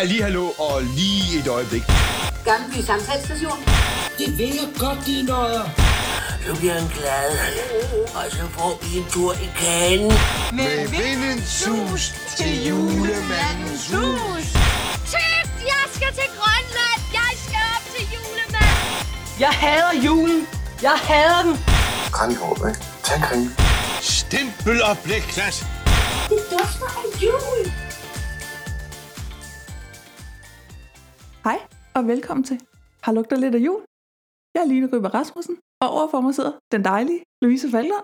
Halli, hallo og lige et øjeblik. Gammelby Samtalsstation. Det vil jeg godt, de nøjer. Så bliver han glad. Og så får vi en tur i kagen. Med vindens sus til julemandens hus. Tøft, jeg skal til Grønland. Jeg skal op til julemanden. Jeg hader julen. Jeg hader den. Kranjehåb, ikke? Tag en. Stempel og blikklat. Det dufter af jul. Og velkommen til Har lugter lidt af jul. Jeg er Line Ryber Rasmussen, og overfor mig sidder den dejlige Louise Falker.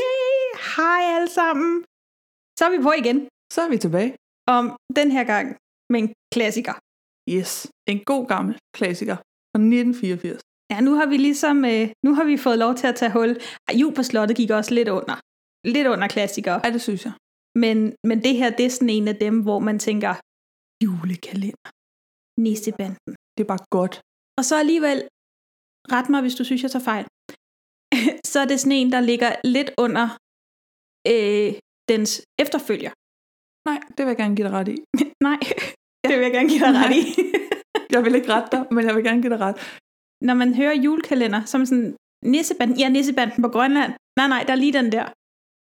Yay! Hej alle sammen! Så er vi på igen. Så er vi tilbage. Om den her gang med en klassiker. Yes, en god gammel klassiker fra 1984. Ja, nu har vi ligesom, øh, nu har vi fået lov til at tage hul. Ej, jul på slottet gik også lidt under. Lidt under klassikere. Ja, det synes jeg. Men, men det her, det er sådan en af dem, hvor man tænker, julekalender. Nissebanden. Det er bare godt. Og så alligevel, ret mig, hvis du synes, jeg tager fejl, så er det sådan en, der ligger lidt under øh, dens efterfølger. Nej, det vil jeg gerne give dig ret i. Nej, det vil jeg gerne give dig ret i. Jeg vil ikke rette dig, men jeg vil gerne give dig ret. Når man hører julekalender, som sådan, nissebanden, ja, nissebanden på Grønland. Nej, nej, der er lige den der.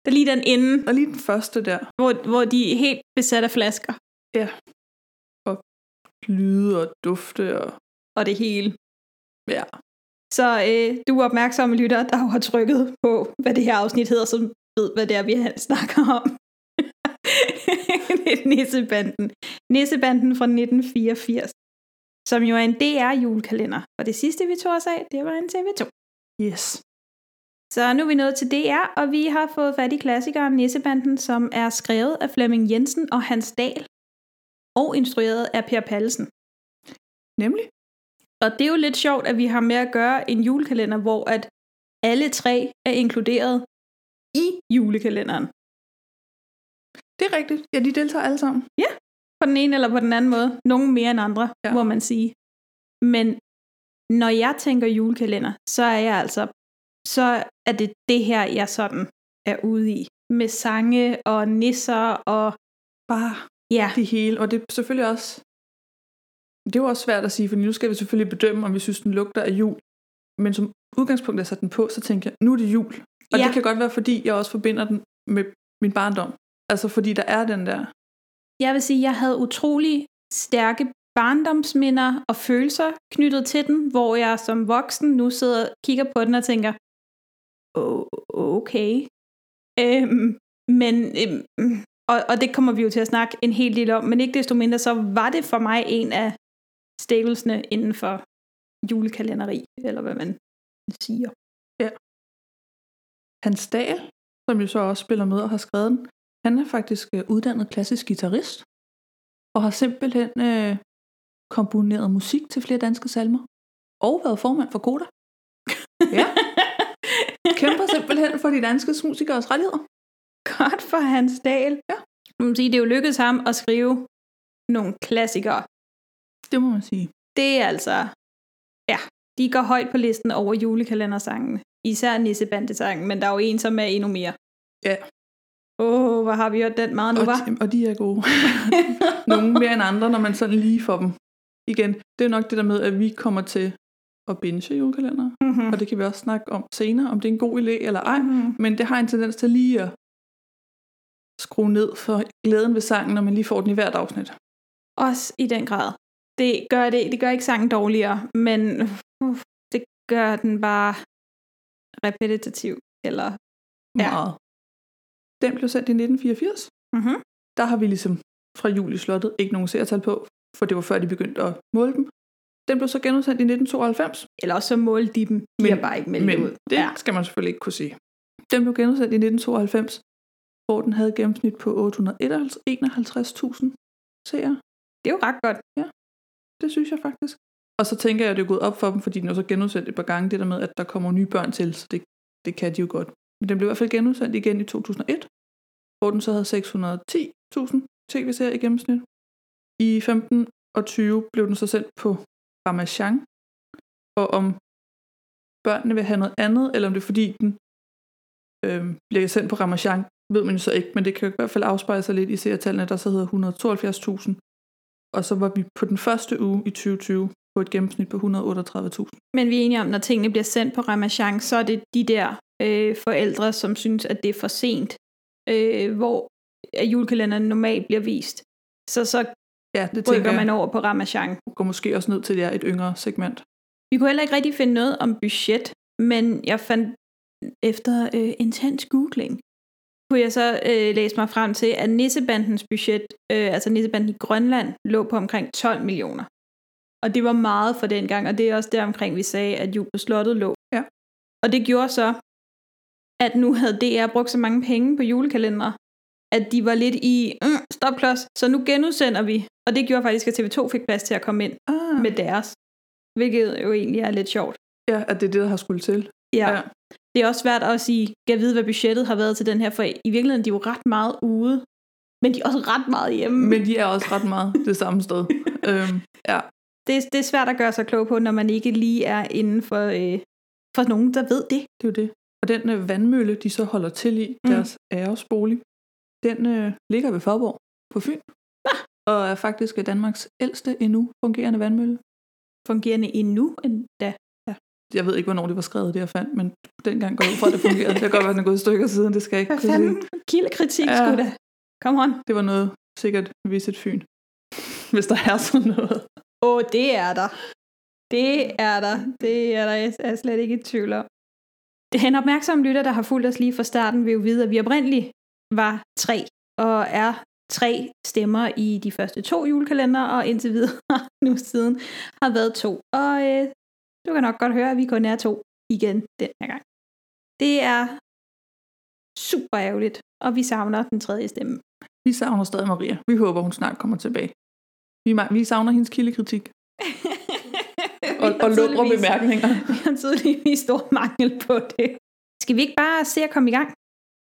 Der er lige den inden, Og lige den første der. hvor, hvor de er helt besat af flasker. Ja. Lyde og dufte og... Og det hele. Ja. Så øh, du er opmærksom lytter, der har trykket på, hvad det her afsnit hedder, som ved, hvad det er, vi snakker om. det er Nissebanden. Nissebanden fra 1984, som jo er en DR-julekalender. Og det sidste, vi tog os af, det var en TV2. Yes. Så nu er vi nået til DR, og vi har fået fat i klassikeren Nissebanden, som er skrevet af Flemming Jensen og Hans Dahl, og instrueret af Per Pallesen. Nemlig. Og det er jo lidt sjovt, at vi har med at gøre en julekalender, hvor at alle tre er inkluderet i julekalenderen. Det er rigtigt. Ja, de deltager alle sammen. På den ene eller på den anden måde. Nogle mere end andre, Ja. ja. må man sige. Men når jeg tænker julekalender, så er jeg altså, så er det det her, jeg sådan er ude i. Med sange og nisser og Bare ja, det hele. Og det er selvfølgelig også... Det er jo også svært at sige, for nu skal vi selvfølgelig bedømme, om vi synes, den lugter af jul. Men som udgangspunkt, jeg satte den på, så tænker jeg, nu er det jul. Og Ja. det kan godt være, fordi jeg også forbinder den med min barndom. Altså fordi der er den der... jeg vil sige, jeg havde utrolig stærke barndomsminder og følelser knyttet til den, hvor jeg som voksen nu sidder og kigger på den og tænker, "Åh, okay. Øhm, men, øhm, og, og det kommer vi jo til at snakke en hel del om, men ikke desto mindre, så var det for mig en af stablesene inden for julekalenderi, eller hvad man siger. Hans Dahl, som jo så også spiller med og har skrevet den, han er faktisk øh, uddannet klassisk guitarist, og har simpelthen øh, komponeret musik til flere danske salmer, og været formand for Koda. Ja. Kæmper simpelthen for de danske musikers rettigheder. Godt for Hans Dahl. Ja. Man må sige, det er jo lykkedes ham at skrive nogle klassikere. Det må man sige. Det er altså, ja, de går højt på listen over julekalendersangen. Især Nissebandesangen, men der er jo en, som er endnu mere. Ja. Åh, oh, hvor har vi hørt den meget nu, Og var? og de er gode. Nogle mere end andre, når man sådan lige får dem. Igen, det er nok det der med, at vi kommer til at binge julekalender. Mm-hmm. Og det kan vi også snakke om senere, om det er en god idé eller ej. Mm-hmm. Men det har en tendens til lige at skrue ned for glæden ved sangen, når man lige får den i hvert afsnit. Også i den grad. Det gør, det, det gør ikke sangen dårligere, men uh, det gør den bare repetitiv. Eller, Ja. Meget. Den blev sendt i 1984. mm-hmm. Der har vi ligesom fra jul i slottet ikke nogen seertal på, for det var før de begyndte at måle dem. Den blev så genudsendt i 1992, Eller også så målte de dem. De Men- har bare ikke meldt men det ud. det Ja. skal man selvfølgelig ikke kunne sige. Den blev genudsendt i 1992, hvor den havde et gennemsnit på 851.000 seere. Det er jo ret godt. Det synes jeg faktisk. Og så tænker jeg, at det er gået op for dem, fordi den er så genudsendt et par gange, det der med, at der kommer nye børn til, så det, det kan de jo godt. Men den blev i hvert fald genudsendt igen i 2001, hvor den så havde 610.000 tv-serier i gennemsnit. I 15 og 20 blev den så sendt på Ramachan, og om børnene vil have noget andet, eller om det er fordi, den øh, bliver sendt på Ramachan, ved man jo så ikke, men det kan i hvert fald afspejle sig lidt i seertallene, der så hedder 172.000 og så var vi på den første uge i 2020 på et gennemsnit på 138.000. Men vi er enige om, når tingene bliver sendt på Ramachan, så er det de der øh, forældre, som synes, at det er for sent, øh, hvor julekalenderen normalt bliver vist. Så så Ja, det tænker rykker man over på Ramachan. går måske også ned til det er et yngre segment. Vi kunne heller ikke rigtig finde noget om budget, men jeg fandt efter øh, intens googling, kunne jeg så øh, læse mig frem til, at Nissebandens budget, øh, altså Nissebanden i Grønland, lå på omkring 12 millioner. Og det var meget for den gang, og det er også der omkring, vi sagde, at Jul på Slottet lå. Ja. Og det gjorde så, at nu havde DR brugt så mange penge på julekalender, at de var lidt i øh, stopklods, så nu genudsender vi. Og det gjorde faktisk, at TV2 fik plads til at komme ind Ah, med deres. Hvilket jo egentlig er lidt sjovt. ja, at det er det, der har skulle til. Ja. Ja. Det er også svært at sige, kan vide, hvad budgettet har været til den her, for i virkeligheden de er jo ret meget ude, men de er også ret meget hjemme. Men de er også ret meget det samme sted. øhm, ja, det, det er svært at gøre sig klog på, når man ikke lige er inden for, øh, for nogen, der ved det. det er jo det. Og den øh, vandmølle, de så holder til i, Mm. deres æresbolig, den øh, ligger ved Forborg på Fyn. Ah. Og er faktisk Danmarks ældste endnu fungerende vandmølle. Fungerende endnu endda. Jeg ved ikke, hvornår det var skrevet, det jeg fandt, men dengang går jeg ud fra, at det fungerede. Det kan godt være, at den er gået stykker siden, det skal jeg ikke Hvad kunne fanden? Kildekritik Ja. skulle da. Kom on. Det var noget sikkert Visit Fyn. Hvis der er sådan noget. Åh, oh, det er der. Det er der. Det er der. Jeg er slet ikke i tvivl om. Den opmærksomme lytter, der har fulgt os lige fra starten, vil jo vide, at vi oprindeligt var tre, og er tre stemmer i de første to julekalender, og indtil videre nu siden har været to. Og øh, du kan nok godt høre, at vi kun er to igen den her gang. Det er super ærgerligt, og vi savner den tredje stemme. Vi savner stadig Maria. Vi håber, hun snart kommer tilbage. Vi, vi savner hendes kildekritik. Og, og lumre bemærkninger. Vi har tydeligvis stor mangel på det. Skal vi ikke bare se at komme i gang?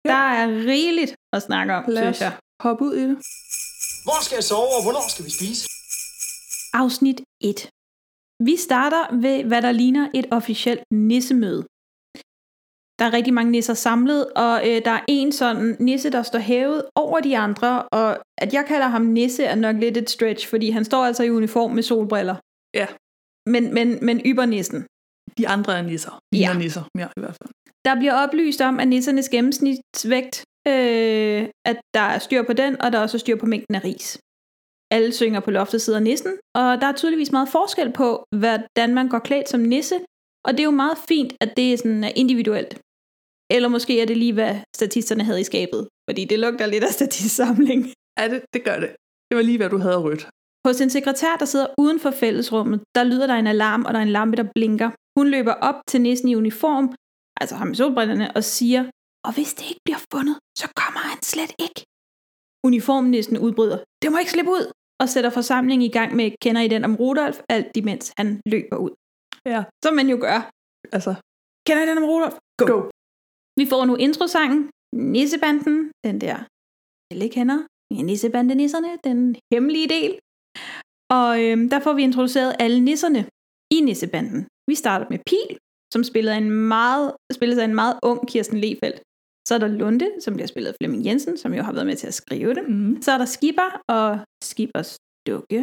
Ja. Der er rigeligt at snakke om, Lad synes jeg. hoppe ud i det. Hvor skal jeg sove, og hvornår skal vi spise? Afsnit 1. Vi starter ved, hvad der ligner et officielt nissemøde. Der er rigtig mange nisser samlet, og øh, der er en sådan nisse, der står hævet over de andre, og at jeg kalder ham nisse er nok lidt et stretch, fordi han står altså i uniform med solbriller. Ja. Men, men, men ybernissen. De andre er nisser. Ja. Ja. nisser, ja, i hvert fald. Der bliver oplyst om, at nissernes gennemsnitsvægt, øh, at der er styr på den, og der er også styr på mængden af ris. Alle synger på loftet sidder nissen, og der er tydeligvis meget forskel på, hvordan man går klædt som nisse, og det er jo meget fint, at det er sådan er individuelt. Eller måske er det lige, hvad statisterne havde i skabet, fordi det lugter lidt af statistsamling. Ja, det, det gør det. Det var lige, hvad du havde rødt. Hos en sekretær, der sidder uden for fællesrummet, der lyder der en alarm, og der er en lampe, der blinker. Hun løber op til nissen i uniform, altså ham med solbrillerne, og siger, og hvis det ikke bliver fundet, så kommer han slet ikke. Uniformnissen udbryder, det må ikke slippe ud, og sætter forsamlingen i gang med, kender I den om Rudolf, alt imens han løber ud. Ja. Som man jo gør. Altså, Kender I den om Rudolf? go. go. Vi får nu introsangen, Nissebanden, den der alle kender, Nissebandenisserne, den hemmelige del. Og øhm, der får vi introduceret alle nisserne i Nissebanden. Vi starter med Pil, som spiller en meget, spilles af en meget ung Kirsten Lefeldt. Så er der Lunde, som bliver spillet af Flemming Jensen, som jo har været med til at skrive det. Mm. Så er der Skipper og Skippers dukke.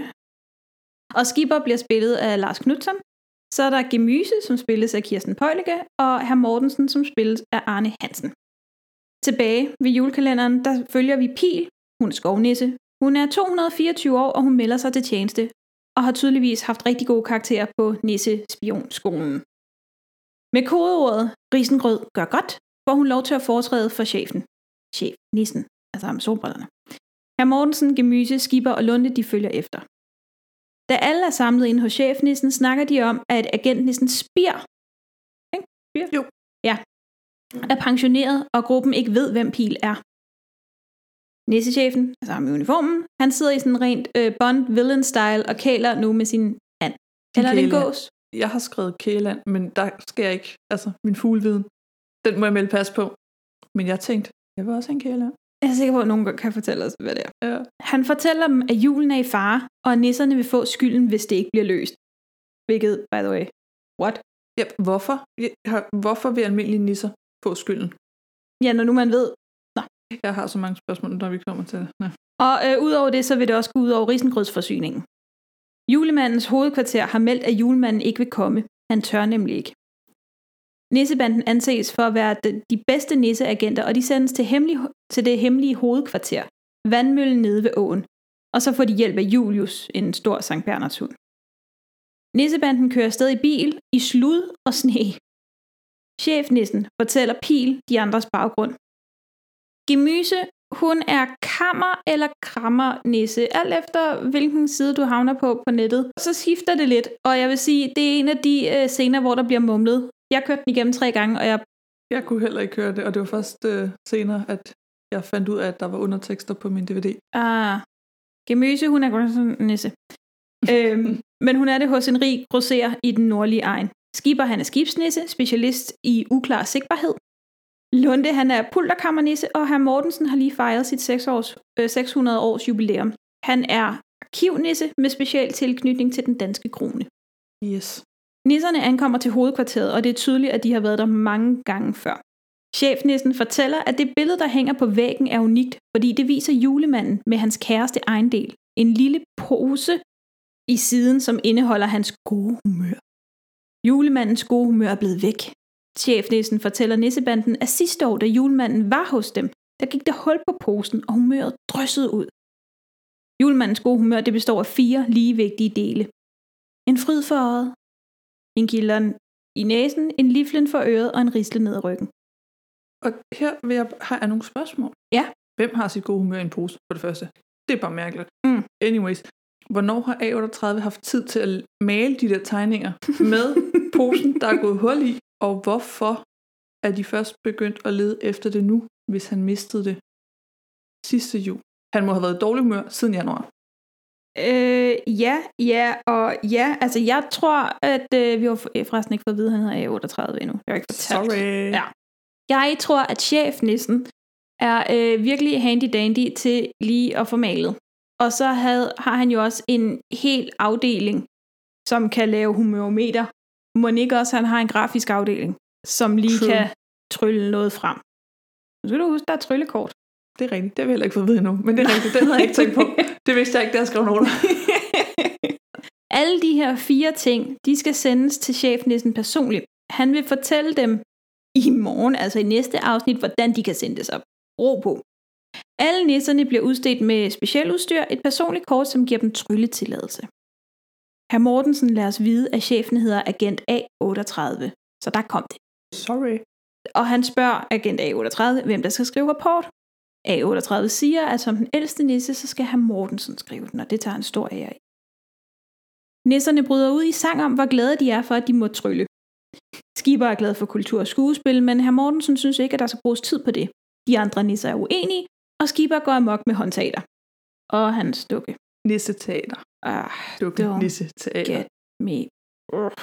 Og Skipper bliver spillet af Lars Knudsen. Så er der Gemyse, som spilles af Kirsten Pøjlige, og Herr Mortensen, som spilles af Arne Hansen. Tilbage ved julekalenderen, der følger vi Pil. Hun er skovnisse. Hun er 224 år, og hun melder sig til tjeneste, og har tydeligvis haft rigtig gode karakterer på Nisse-spionskolen. Med kodeordet Risengrød gør godt, får hun lov til at foretræde for chefen. Chef Nissen, altså ham solbrillerne. Herr Mortensen, Gemyse, Skipper og Lunde, de følger efter. Da alle er samlet inde hos chefnissen, snakker de om, at agentnissen Spir, ikke? Spir? Jo. Ja, er pensioneret, og gruppen ikke ved, hvem Pil er. Nissechefen, altså ham i uniformen, han sidder i sådan rent øh, Bond-villain-style og kæler nu med sin and. Eller er det en gås? Jeg har skrevet kæland, men der jeg ikke, altså min fugleviden, den må jeg melde pas på. Men jeg tænkte, jeg vil også have en kæland. Jeg er sikker på, at nogen kan fortælle os, hvad det er. Ja. Han fortæller dem, at julen er i fare, og at nisserne vil få skylden, hvis det ikke bliver løst. Hvilket, by the way, what? Ja, hvorfor? Hvorfor vil almindelige nisser få skylden? Ja, når nu man ved. Jeg har så mange spørgsmål, når vi kommer til det. Ja. Og øh, udover det, så vil det også gå ud over risengrødsforsyningen. Julemandens hovedkvarter har meldt, at julemanden ikke vil komme. Han tør nemlig ikke. Nissebanden anses for at være de- bedste nisseagenter, og de sendes til, hemmelig, til det hemmelige hovedkvarter, vandmøllen nede ved åen. Og så får de hjælp af Julius, en stor Sankt Bernards hund. Nissebanden kører afsted i bil, i slud og sne. Chefnissen fortæller Pil de andres baggrund. Gemyse, hun er kammer eller krammer nisse, alt efter hvilken side du havner på på nettet. Så skifter det lidt, og jeg vil sige, det er en af de øh, scener, hvor der bliver mumlet. Jeg kørte den igennem tre gange, og jeg... Jeg kunne heller ikke høre det, og det var først øh, senere, at jeg fandt ud af, at der var undertekster på min DVD. Ah, Gemyse, hun er godt nisse. øhm, men hun er det hos en rig grosserer i den nordlige egen. Skipper, han er skibsnisse, specialist i uklar sigtbarhed. Lunde, han er pulterkammernisse, og herr Mortensen har lige fejret sit 6 års, øh, 600 års jubilæum. Han er arkivnisse med special tilknytning til den danske krone. Yes. Nisserne ankommer til hovedkvarteret, og det er tydeligt, at de har været der mange gange før. Chefnissen fortæller, at det billede, der hænger på væggen, er unikt, fordi det viser julemanden med hans kæreste ejendel. En lille pose i siden, som indeholder hans gode humør. Julemandens gode humør er blevet væk. Chefnissen fortæller nissebanden, at sidste år, da julemanden var hos dem, der gik der hul på posen, og humøret dryssede ud. Julemandens gode humør det består af fire lige vigtige dele. En fryd for øjet, en gilderen i næsen, en liflen for øret og en risle ned ad ryggen. Og her vil jeg, har jeg nogle spørgsmål. Ja. Hvem har sit gode humør i en pose, for det første? Det er bare mærkeligt. Mm. Anyways, hvornår har A38 haft tid til at male de der tegninger med posen, der er gået hul i? Og hvorfor er de først begyndt at lede efter det nu, hvis han mistede det sidste jul? Han må have været i dårlig humør siden januar. Øh, ja, ja og ja. Altså, jeg tror, at øh, vi har for- forresten ikke fået at vide, at han hedder A38 endnu. Jeg har ikke fortalt. Sorry. Ja. Jeg tror, at chefnissen er øh, virkelig handy-dandy til lige at få malet. Og så havde, har han jo også en hel afdeling, som kan lave humørometer. Må ikke også, han har en grafisk afdeling, som lige True. kan trylle noget frem. Nu skal du huske, der er tryllekort. Det er rigtigt. Det har vi heller ikke fået at vide endnu. Men det er rigtigt. Den havde jeg ikke tænkt på. Det vidste jeg ikke, da jeg skrev noter. Alle de her fire ting, de skal sendes til chefnissen personligt. Han vil fortælle dem i morgen, altså i næste afsnit, hvordan de kan sendes op. Ro på. Alle nisserne bliver udstedt med specialudstyr, et personligt kort, som giver dem trylletilladelse. Herr Mortensen lader os vide, at chefen hedder Agent A38, så der kom det. Sorry. Og han spørger Agent A38, hvem der skal skrive rapport. A38 siger, at som den ældste nisse, så skal herr Mortensen skrive den, og det tager en stor ære i. Nisserne bryder ud i sang om, hvor glade de er for, at de må trylle. Skipper er glad for kultur og skuespil, men herr Mortensen synes ikke, at der skal bruges tid på det. De andre nisser er uenige, og Skipper går amok med håndteater. Og hans dukke. Nisseteater. Ah, Dukke nisseteater. get me. Urgh.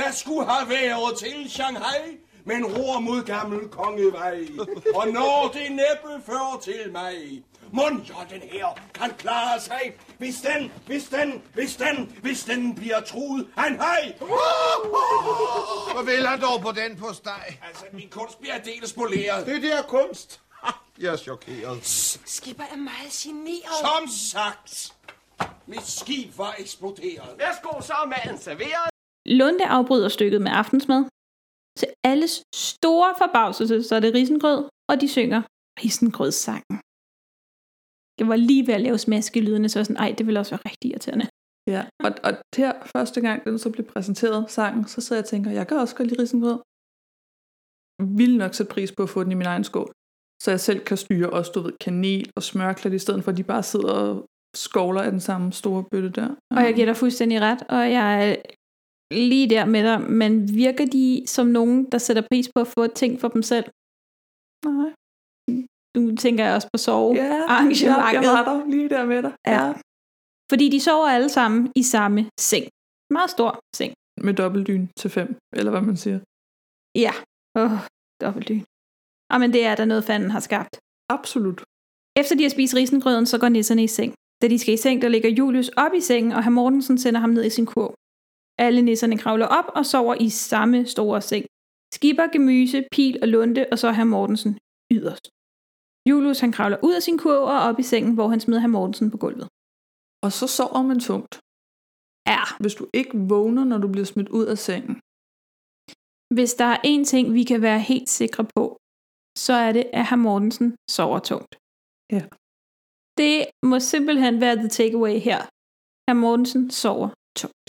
Jeg skulle have været til Shanghai, men ror mod gammel kongevej. Og når det næppe fører til mig, Mon jo den her kan klare sig, hvis den, hvis den, hvis den, hvis den bliver truet af en hej. Hvad vil han dog på den på steg? Altså, min kunst bliver aldeles spoleret. Det der kunst. Jeg er chokeret. Skipper er meget generet. Som sagt, mit skib var eksploderet. Værsgo, så er maden serveret. Lunde afbryder stykket med aftensmad. Til alles store forbavselse, så er det risengrød, og de synger risengrødssangen. Jeg var lige ved at lave smaskelydene, så var sådan, ej, det ville også være rigtig irriterende. Ja, og, og her første gang, den så blev præsenteret, sangen, så sidder jeg og tænker, jeg kan også godt lide risengrød. Vil nok sætte pris på at få den i min egen skål. Så jeg selv kan styre også, du ved, kanel og smørklat, i stedet for at de bare sidder og skovler af den samme store bøtte der. Og jeg giver dig fuldstændig ret, og jeg lige der med dig, men virker de som nogen, der sætter pris på at få ting for dem selv? Nej. Nu tænker jeg også på sove Ja, jeg, jeg var der lige der med dig. Ja. Fordi de sover alle sammen i samme seng. Meget stor seng. Med dobbeltdyn til fem, eller hvad man siger. Ja. Oh, dobbeltdyn. Ah, men det er der noget, fanden har skabt. Absolut. Efter de har spist risengrøden, så går nisserne i seng. Da de skal i seng, der ligger Julius op i sengen, og herr Mortensen sender ham ned i sin kurv. Alle nisserne kravler op og sover i samme store seng. Skipper, Gemyse, Pil og Lunde, og så herr Mortensen yderst. Julius han kravler ud af sin kurv og op i sengen, hvor han smider herr Mortensen på gulvet. Og så sover man tungt. Ja. Hvis du ikke vågner, når du bliver smidt ud af sengen. Hvis der er en ting, vi kan være helt sikre på, så er det, at herr Mortensen sover tungt. Ja. Det må simpelthen være the takeaway her. Herr Mortensen sover tungt.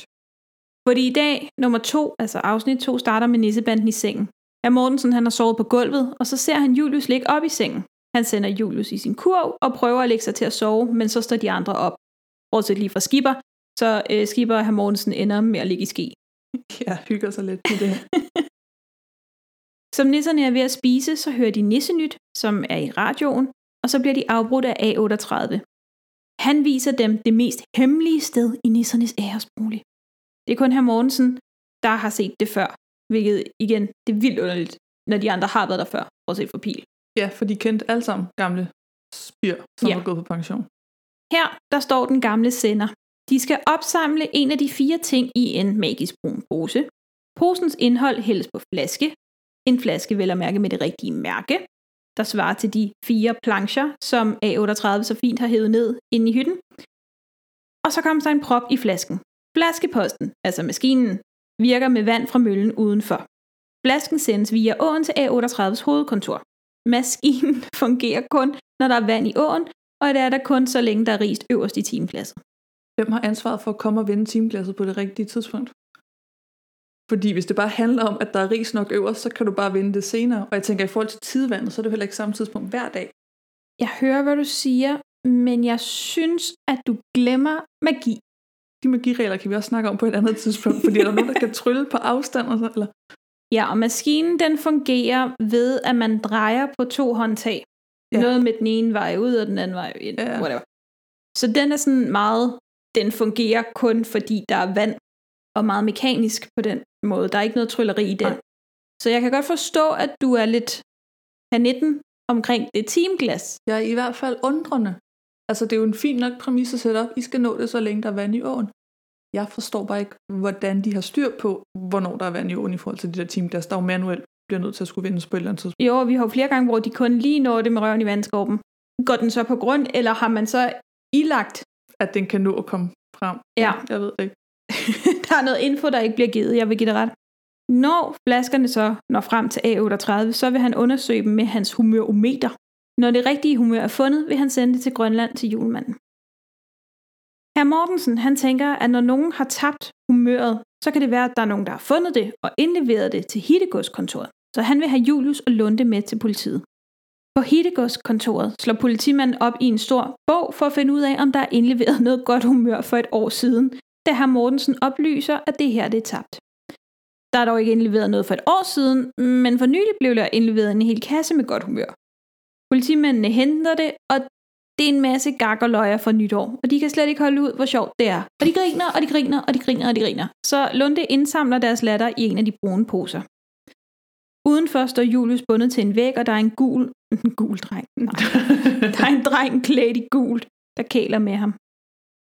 Fordi i dag, nummer to, altså afsnit to, starter med nissebanden i sengen. Herr Mortensen han har sovet på gulvet, og så ser han Julius ligge op i sengen. Han sender Julius i sin kurv og prøver at lægge sig til at sove, men så står de andre op. Bortset lige fra Skipper, så øh, Skipper og herr Mortensen ender med at ligge i ski. Jeg hygger sig lidt med det. Som nisserne er ved at spise, så hører de Nissenyt, som er i radioen, og så bliver de afbrudt af A38. Han viser dem det mest hemmelige sted i nissernes æresbolig. Det er kun herr Mortensen, der har set det før, hvilket igen, det er vildt underligt, når de andre har været der før, bortset fra Pil. Ja, for de kendte alle sammen gamle spir, som Ja. var gået på pension. Her, der står den gamle sender. De skal opsamle en af de fire ting i en magisk brun pose. Posens indhold hældes på flaske. En flaske vel at mærke med det rigtige mærke, der svarer til de fire plancher, som A38 så fint har hævet ned inde i hytten. Og så kommer der en prop i flasken. Flaskeposten, altså maskinen, virker med vand fra møllen udenfor. Flasken sendes via åen til A38's hovedkontor. Maskinen fungerer kun, når der er vand i åen, og det er der kun så længe der er rist øverst i timeglasset. Hvem har ansvaret for at komme og vende timeglasset på det rigtige tidspunkt? Fordi hvis det bare handler om, at der er ris nok øverst, så kan du bare vende det senere. Og jeg tænker, i forhold til tidevandet, så er det heller ikke samme tidspunkt hver dag. Jeg hører, hvad du siger, men jeg synes, at du glemmer magi. De magiregler kan vi også snakke om på et andet tidspunkt, fordi er der nogen, der kan trylle på afstand? Og så, eller? Ja, og maskinen den fungerer ved, at man drejer på to håndtag. Ja. Noget med den ene vej ud, og den anden vej ind. Ja. Whatever. Så den er sådan meget, den fungerer kun fordi der er vand, og meget mekanisk på den måde. Der er ikke noget trylleri i den. Nej. Så jeg kan godt forstå, at du er lidt panitten omkring det teamglas. Jeg er i hvert fald undrende. Altså, det er jo en fin nok præmis at sætte op. I skal nå det, så længe der er vand i åen. Jeg forstår bare ikke, hvordan de har styr på, hvornår der er vand i åen i forhold til de der teamglas, der jo manuelt bliver nødt til at skulle vendes på et eller andet tidspunkt. Jo, vi har jo flere gange, hvor de kun lige når det med røven i vandskorpen. Går den så på grund, eller har man så ilagt? At den kan nå at komme frem. Ja. Jeg ved ikke. der er noget info, der ikke bliver givet. Jeg vil give det ret. Når flaskerne så når frem til A38, så vil han undersøge dem med hans humørometer. Når det rigtige humør er fundet, vil han sende det til Grønland til julemanden. Herr Mortensen, han tænker, at når nogen har tabt humøret, så kan det være, at der er nogen, der har fundet det og indleveret det til Hittegodskontoret. Så han vil have Julius og Lunde med til politiet. På Hittegodskontoret slår politimanden op i en stor bog for at finde ud af, om der er indleveret noget godt humør for et år siden, da herr Mortensen oplyser, at det her det er tabt. Der er dog ikke indleveret noget for et år siden, men for nylig blev der indleveret en hel kasse med godt humør. Politimændene henter det, og det er en masse gak og løjer for nytår, og de kan slet ikke holde ud, hvor sjovt det er. Og de griner, og de griner, og de griner, og de griner. Så Lunde indsamler deres latter i en af de brune poser. Udenfor står Julius bundet til en væg, og der er en gul, en gul dreng. Nej. der er en dreng klædt i gult, der kæler med ham.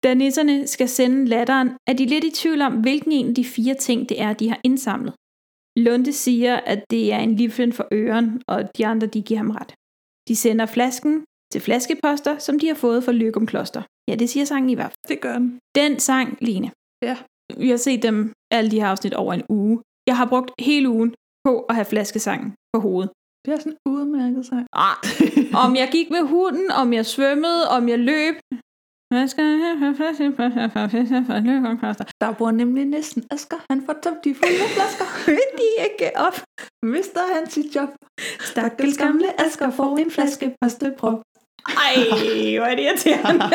Da nisserne skal sende latteren, er de lidt i tvivl om, hvilken en af de fire ting det er, de har indsamlet. Lunde siger, at det er en livlen for øren, og de andre de giver ham ret. De sender flasken til flaskeposter, som de har fået fra Løgum Kloster. Ja, det siger sangen i hvert fald. Det gør den. Den sang, Line. Ja. Vi har set dem, alle de her afsnit, over en uge. Jeg har brugt hele ugen på at have flaskesangen på hovedet. Det er sådan en udmærket sang. Ah, om jeg gik med hunden, om jeg svømmede, om jeg løb. Hvad skal jeg have flaskeposter? Der bor nemlig næsten Asger. Han får tømt de fulde flasker. Vil de ikke op? Mister han sit job. Stakkels gamle Asger får en flaske posteprop. Ej, hvor er det irriterende.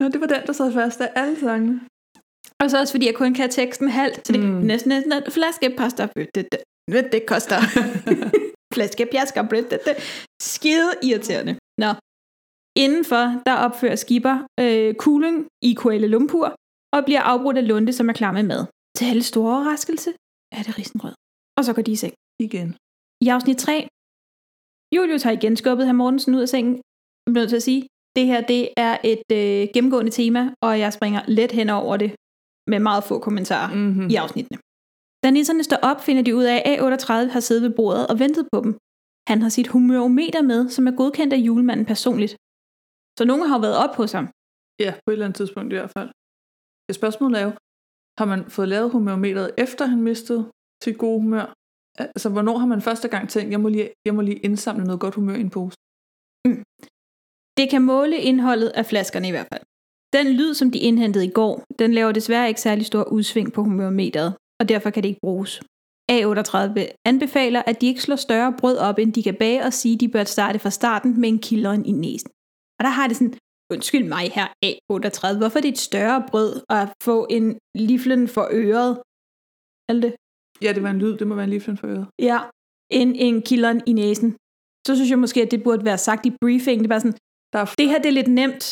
Nå, det var den, der sad først af alle sangene. Og så også fordi jeg kun kan teksten halvt, så det mm. næsten næsten en flaskepasta. Det, det, det, det koster. Flaskepjasker. Det, det, det. Skide irriterende. Nå. Indenfor, der opfører skipper øh, kuglen i Kuala Lumpur, og bliver afbrudt af Lunde, som er klar med mad. Til alle store overraskelse er det risengrød. Og så går de i seng. Igen. I afsnit 3, Julius har igen skubbet herr Mortensen ud af sengen. Jeg bliver nødt til at sige, det her det er et øh, gennemgående tema, og jeg springer let hen over det med meget få kommentarer Mm-hmm. i afsnittene. Da nisserne står op, finder de ud af, at A38 har siddet ved bordet og ventet på dem. Han har sit humørometer med, som er godkendt af julemanden personligt. Så nogen har jo været op hos ham. Ja, på et eller andet tidspunkt i hvert fald. Ja, Spørgsmålet er jo, har man fået lavet humørmeteret, efter han mistede sit gode humør? Altså, hvornår har man første gang tænkt, jeg må lige, jeg må lige indsamle noget godt humør i en pose? Det kan måle indholdet af flaskerne i hvert fald. Den lyd, som de indhentede i går, den laver desværre ikke særlig stor udsving på humørmeteret, og derfor kan det ikke bruges. A38 anbefaler, at de ikke slår større brød op, end de kan bage, og sige, at de bør starte fra starten med en kilderen i næsen. Og der har det sådan, undskyld mig her A38, hvorfor er det et større brød at få en liflen for øret? Alt det? Ja, det var en lyd, det må være en liflen for øret. Ja, en, en kilderen i næsen. Så synes jeg måske, at det burde være sagt i briefing. Det er bare sådan, Der er, det her det er lidt nemt,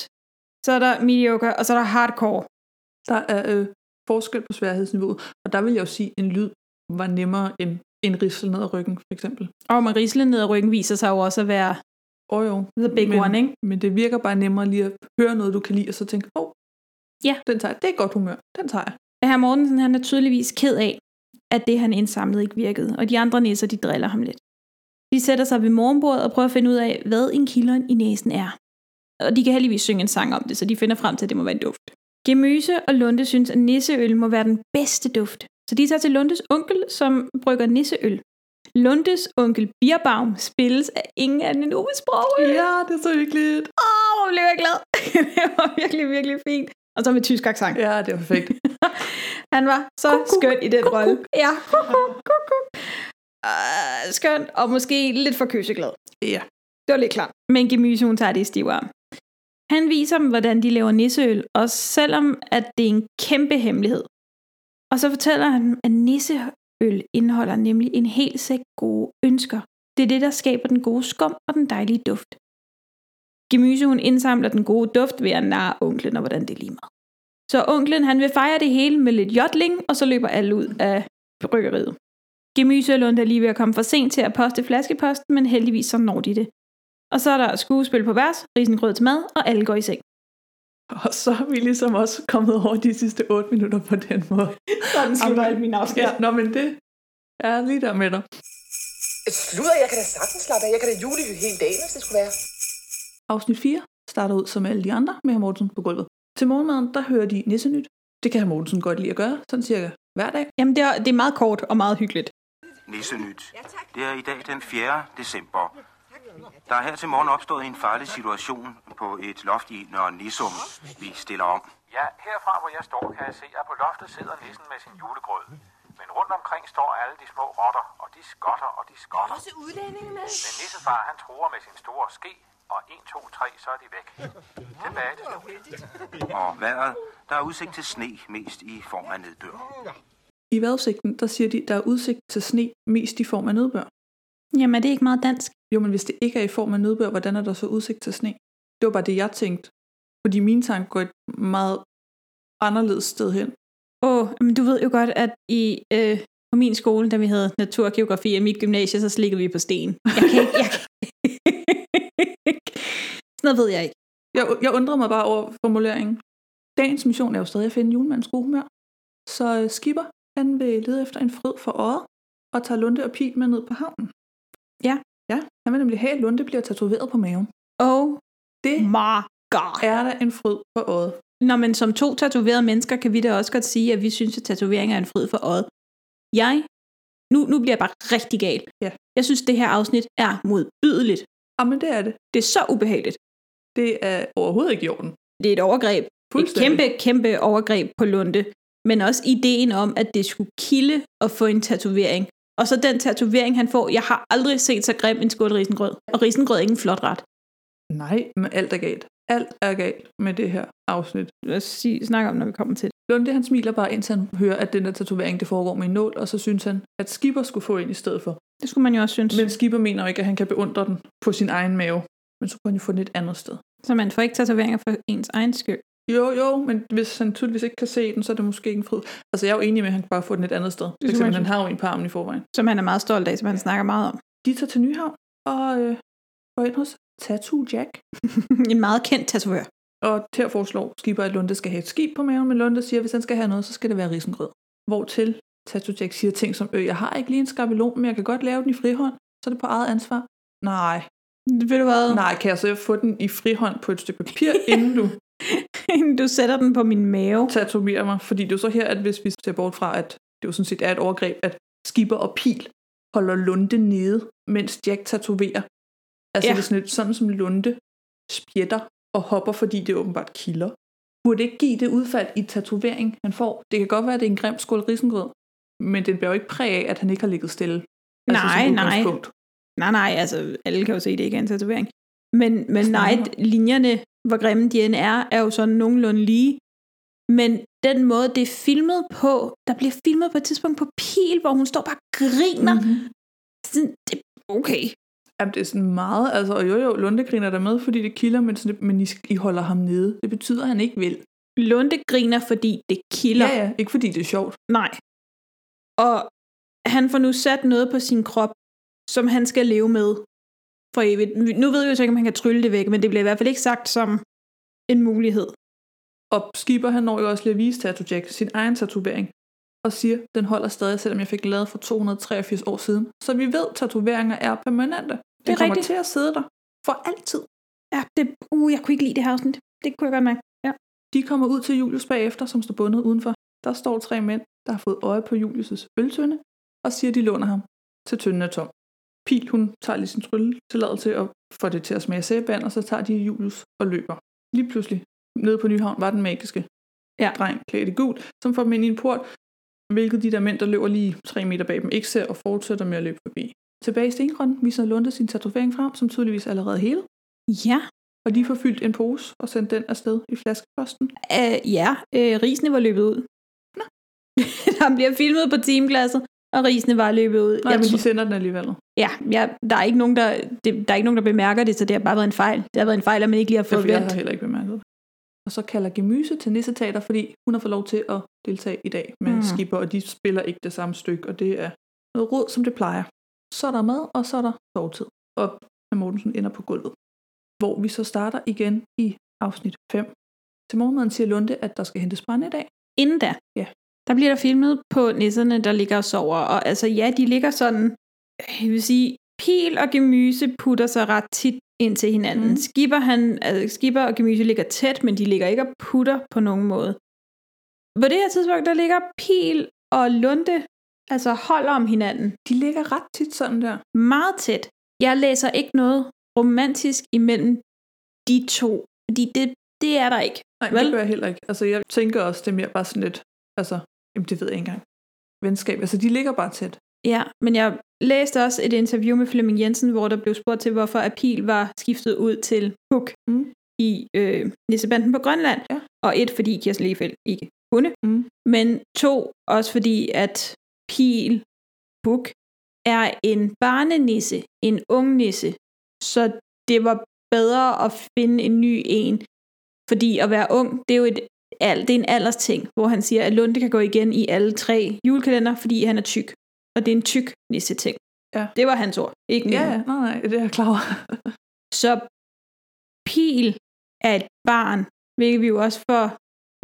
så er der mediocre, og så er der hardcore. der er øh, forskel på sværhedsniveauet, og der vil jeg jo sige, at en lyd var nemmere end en rissel ned ad ryggen, for eksempel. Og med risle ned ad ryggen viser sig jo også at være Og jo, the big men, one, ikke? men det virker bare nemmere lige at høre noget, du kan lide, og så tænke, åh, oh, Ja. den tager jeg. Det er godt humør, den tager jeg. Herr Mortensen, han er tydeligvis ked af, at det, han indsamlede, ikke virkede, og de andre nisser, de driller ham lidt. De sætter sig ved morgenbordet og prøver at finde ud af, hvad en kilderen i næsen er. Og de kan heldigvis synge en sang om det, så de finder frem til, at det må være en duft. Gemyse og Lunde synes, at nisseøl må være den bedste duft. Så de tager til Lundes onkel, som brygger nisseøl. Lundes onkel Bierbaum spilles af ingen anden end. Ja, det er så hyggeligt. Åh, hvor blev jeg glad. det var virkelig, virkelig fint. Og så med tysk accent. Ja, det er perfekt. Han var så Kuk, skøn i den kuk, rolle. kuk. Ja, kuk, kuk, kuk. Uh, skøn, og måske lidt for kysseglad. Ja. Det var lidt klart. Men Gemyse, hun tager det i stiv arm. Han viser dem, hvordan de laver nisseøl, og selvom at det er en kæmpe hemmelighed. Og så fortæller han, at øl indeholder nemlig en hel sæk gode ønsker. Det er det, der skaber den gode skum og den dejlige duft. Gemyse, hun indsamler den gode duft ved at narre onklen og hvordan det limer. Så onklen, han vil fejre det hele med lidt jodling, og så løber alle ud af bryggeriet. Gemyse og Lunde er lige ved at komme for sent til at poste flaskeposten, men heldigvis så når de det. Og så er der skuespil på vers, risengrød til mad, og alle går i seng. Og så er vi ligesom også kommet over de sidste 8 minutter på den måde. Sådan slutter alt min afsnit. Ja, nå, men det er lige der med dig. Slutter, jeg kan da sagtens slappe af. Jeg kan da julehygge hele dagen, hvis det skulle være. Afsnit 4 starter ud som alle de andre med Mortensen på gulvet. Til morgenmaden, der hører de Nissenyt. Det kan Mortensen godt lide at gøre, sådan cirka hver dag. Jamen, det er, det er meget kort og meget hyggeligt. Nissenyt. Det er i dag den 4. december. Der er her til morgen opstået en farlig situation på et loft i Nørre Nissum. Vi stiller om. Ja, herfra hvor jeg står, kan jeg se, at på loftet sidder nissen med sin julegrød. Men rundt omkring står alle de små rotter, og de skotter, og de skotter. Også udlændinge med. Men nissefar, han truer med sin store ske, og 1, 2, 3, så er de væk. Tilbage til studiet. Og vejret, der er udsigt til sne, mest i form af nedbør. I vejrudsigten, der siger de, der er udsigt til sne mest i form af nedbør. Jamen, er det ikke meget dansk? Jo, men hvis det ikke er i form af nedbør, hvordan er der så udsigt til sne? Det var bare det, jeg tænkte. Fordi mine tanker går et meget anderledes sted hen. Åh, oh, men du ved jo godt, at i øh, på min skole, da vi havde naturgeografi i mit gymnasie, så slikkede vi på sten. Jeg kan ikke, jeg kan Sådan noget ved jeg ikke. Jeg, jeg undrer mig bare over formuleringen. Dagens mission er jo stadig at finde julemandens humør. Så Skipper, han vil lede efter en fryd for øjet, og tager Lunde og Pil med ned på havnen. Ja. Ja, han vil nemlig have, at Lunde bliver tatoveret på maven. Oh Det my god. er der en fryd for øjet. Nå, men som to tatoverede mennesker, kan vi da også godt sige, at vi synes, at tatovering er en fryd for øjet. Jeg, nu, nu bliver jeg bare rigtig gal. Ja. Jeg synes, det her afsnit er modbydeligt. Jamen, det er det. Det er så ubehageligt. Det er overhovedet ikke i orden. Det er et overgreb. Et kæmpe, kæmpe overgreb på Lunde. Men også ideen om, at det skulle kilde at få en tatovering. Og så den tatovering, han får. Jeg har aldrig set så grim en skål risengrød. Og risengrød er ikke en flot ret. Nej, men alt er galt. Alt er galt med det her afsnit. Lad os sige, snakke om, når vi kommer til det. Lunde, han smiler bare, indtil han hører, at den der tatovering, det foregår med en nål, og så synes han, at Skipper skulle få en i stedet for. Det skulle man jo også synes. Men Skipper mener jo ikke, at han kan beundre den på sin egen mave. Men så kunne han jo få den et andet sted. Så man får ikke tatoveringer for ens egen skyld. Jo, jo, men hvis han tydeligvis ikke kan se den, så er det måske ikke en fryd. Altså, jeg er jo enig med, at han kan bare få den et andet sted. For skulle eksempel, han har jo en på armen i forvejen. Som han er meget stolt af, som han snakker meget om. De tager til Nyhavn og øh, går ind hos Tattoo Jack. en meget kendt tatovør. Og til at foreslå Skipper, at Lunde skal have et skib på maven, men Lunde siger, at hvis han skal have noget, så skal det være risengrød. Hvortil Tattoo Jack siger ting som, øh, jeg har ikke lige en skabelon, men jeg kan godt lave den i frihånd, så er det på eget ansvar. Nej. Ved du hvad? Nej, kan jeg så få den i frihånd på et stykke papir, inden du du sætter den på min mave. Tatoverer mig, fordi det er jo så her, at hvis vi ser bort fra, at det jo sådan set er et overgreb, at skipper og pil holder Lunde nede, mens Jack tatoverer. Altså Ja. det er sådan, lidt, sådan som Lunde spjætter og hopper, fordi det åbenbart kilder. Burde ikke give det udfald i tatovering, han får. Det kan godt være, at det er en grim skål risengrød, men den bliver jo ikke præg af, at han ikke har ligget stille. Altså, nej, nej. Nej, nej, altså alle kan jo se, at det ikke er en tatovering. Men, men nej, linjerne, hvor grimme de end er, er jo sådan nogenlunde lige. Men den måde, det er filmet på, der bliver filmet på et tidspunkt på pil, hvor hun står bare og griner. Mm-hmm. Sådan, det, okay. Jamen, det er sådan meget, altså, og jo jo, Lunde griner der med, fordi det kilder, men, sådan, men I, I holder ham nede. Det betyder, at han ikke vil. Lunde griner, fordi det kilder. Ja, ja, ikke fordi det er sjovt. Nej. Og han får nu sat noget på sin krop, som han skal leve med for evigt. Nu ved vi jo så ikke, om han kan trylle det væk, men det bliver i hvert fald ikke sagt som en mulighed. Og Skipper, han når jo også lige at vise Tattoo Jack sin egen tatovering, og siger, den holder stadig, selvom jeg fik den lavet for 283 år siden. Så vi ved, at tatoveringer er permanente. Den Det er kommer rigtigt. til at sidde der for altid. Ja, det, uh, jeg kunne ikke lide det her afsnit. Det kunne jeg godt mærke. Ja. De kommer ud til Julius bagefter, som står bundet udenfor. Der står tre mænd, der har fået øje på Julius' øltønde, og siger, at de låner ham til tønden er tom. Pil, hun tager lige sin trylletilladelse og får det til at smage sæband, og så tager de Julius og løber. Lige pludselig, nede på Nyhavn, var den magiske ja. dreng klædt i gul, som får dem ind i en port, hvilket de der mænd, der løber lige tre meter bag dem, ikke ser og fortsætter med at løbe forbi. Tilbage i Stengrøn viser Lunde sin tatovering frem, som tydeligvis er allerede hele. Ja. Og de får fyldt en pose og sendt den afsted i flaskeposten. Uh, ja, uh, risene var løbet ud. Nå. der bliver filmet på teamklasset, og risene var løbet ud. Nej, Jeg men de sender den alligevel. Ja, ja der, er ikke nogen, der, det, der er ikke nogen, der bemærker det, så det har bare været en fejl. Det har været en fejl, at man ikke lige har fået for jeg har heller ikke bemærket det. Og så kalder Gemyse til Nisseteater, fordi hun har fået lov til at deltage i dag med Mm. skipper, og de spiller ikke det samme stykke, og det er noget råd, som det plejer. Så er der mad, og så er der sovetid. Og. Mortensen ender på gulvet. Hvor vi så starter igen i afsnit 5. Til morgenmaden siger Lunde, at der skal hentes brænde i dag. Inden da, Ja. Der bliver der filmet på nisserne, der ligger og sover. Og altså ja, de ligger sådan, jeg vil sige, pil og gemyse putter sig ret tit ind til hinanden. Mm. Skipper, han, altså, skipper og gemyse ligger tæt, men de ligger ikke og putter på nogen måde. På det her tidspunkt, der ligger pil og lunde, altså holder om hinanden. De ligger ret tit sådan der. Meget tæt. Jeg læser ikke noget romantisk imellem de to, fordi det, det er der ikke. Nej, Vel? det gør jeg heller ikke. Altså, jeg tænker også, det er mere bare sådan lidt, altså, jamen, det ved jeg ikke engang. Venskab, altså, de ligger bare tæt. Ja, men jeg læste også et interview med Flemming Jensen, hvor der blev spurgt til, hvorfor Apil var skiftet ud til Hook mm. i øh, Nissebanden på Grønland. Ja. Og et, fordi Kirsten Legefeldt ikke kunne. Mm. Men to, også fordi, at Pil Hook er en barnenisse, en ung nisse. Så det var bedre at finde en ny en. Fordi at være ung, det er jo et, al- det er en alders ting, hvor han siger, at Lunde kan gå igen i alle tre julekalender, fordi han er tyk. Og det er en tyk nisse ting. Ja. Det var hans ord, ikke Ja, mine. ja, nej, nej, det er jeg klar over. Så Pil er et barn, hvilket vi jo også får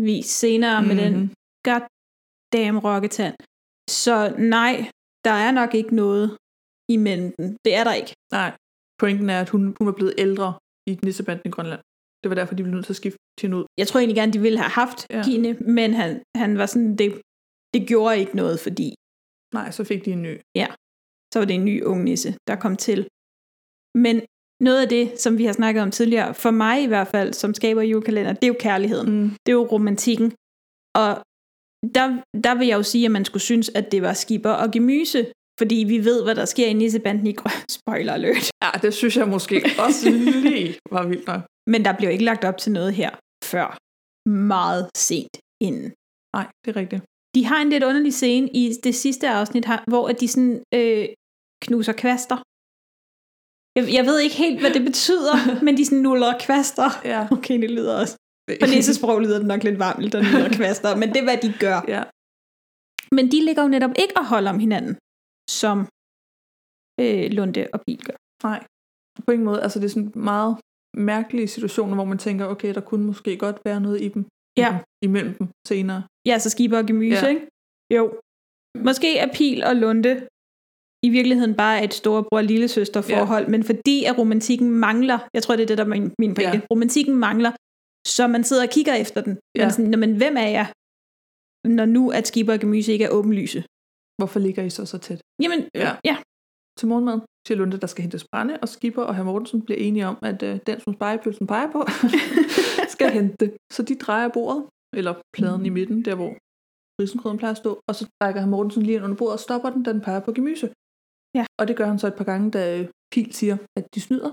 vist senere mm-hmm. med den Mhm. goddamn rocketand. Så nej, der er nok ikke noget imellem dem. Det er der ikke. Nej, pointen er, at hun, hun var blevet ældre i Nissebanden i Grønland. Det var derfor, de blev nødt til at skifte hende ud. Jeg tror egentlig gerne, de ville have haft Ja. hende, men han, han var sådan, det, det gjorde ikke noget, fordi Nej, så fik de en ny. ja, så var det en ny ung nisse, der kom til. Men noget af det, som vi har snakket om tidligere, for mig i hvert fald, som skaber julekalender, det er jo kærligheden. Mm. Det er jo romantikken. Og der, der vil jeg jo sige, at man skulle synes, at det var skipper og gemyse, fordi vi ved, hvad der sker i Nissebanden i grøn. Spoiler alert. Ja, det synes jeg måske også lige var vildt nok. Men der bliver ikke lagt op til noget her før meget sent inden. Nej, det er rigtigt. De har en lidt underlig scene i det sidste afsnit, hvor at de sådan øh, knuser kvaster. Jeg, jeg ved ikke helt, hvad det betyder, men de sådan nuller kvaster. Ja. Okay, det lyder også. På nissesprog lyder det nok lidt varmt, der nuller kvaster, men det er, hvad de gør. Ja. Men de ligger jo netop ikke og holder om hinanden, som øh, Lunde og Pil gør. Nej, på ingen måde. Altså, det er sådan meget mærkelige situationer, hvor man tænker, okay, der kunne måske godt være noget i dem. Ja. Imellem dem senere. Ja, så skiber og gemyse, Ja. ikke? Jo. Måske er Pil og Lunde i virkeligheden bare et storebror-lillesøster forhold, ja. men fordi at romantikken mangler, jeg tror, det er det, der er min, min pointe, ja. romantikken mangler, Så man sidder og kigger efter den. Ja. Men, sådan, "Nå, men hvem er jeg? Når nu at skipper og gemyse ikke er åbenlyse. Hvorfor ligger I så så tæt? Jamen, Ja. ja. Til morgenmad siger Lunde, der skal hentes brænde, og Skipper og herr Mortensen bliver enige om, at øh, den, som spejepølsen peger på, skal hente det. Så de drejer bordet, eller pladen i midten, der hvor risengrøden plejer at stå, og så trækker herr Mortensen lige ind under bordet og stopper den, da den peger på gemyse. Ja. Og det gør han så et par gange, da øh, Pil siger, at de snyder.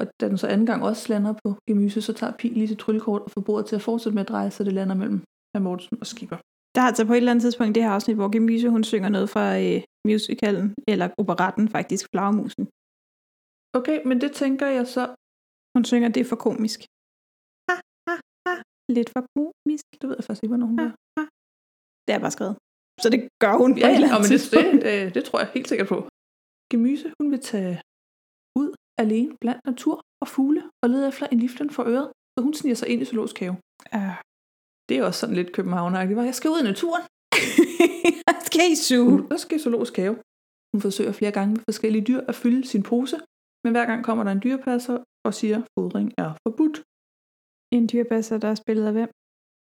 Og da den så anden gang også lander på gemyse, så tager Pil lige sit tryllekort og får bordet til at fortsætte med at dreje, så det lander mellem herr Mortensen og Skipper. Der er altså på et eller andet tidspunkt det her afsnit, hvor Gemyse hun synger noget fra øh, musicalen, eller operatten faktisk, Flagermusen. Okay, men det tænker jeg så... Hun synger, det er for komisk. Ha, ha, ha. Lidt for komisk. Det ved jeg faktisk ikke, hvornår hun ha, ha. Det er bare skrevet. Så det gør hun på Ja, et eller andet men det, det, det, det tror jeg helt sikkert på. Gemyse, hun vil tage ud alene blandt natur og fugle og lede efter en liften for øret, så hun sniger sig ind i zoologisk have. Uh. Det er også sådan lidt københavneragtigt. Jeg skal ud i naturen. jeg skal i zoo. Jeg skal i zoologisk have. Hun forsøger flere gange med forskellige dyr at fylde sin pose, men hver gang kommer der en dyrepasser og siger, at fodring er forbudt. En dyrepasser, der er spillet af hvem?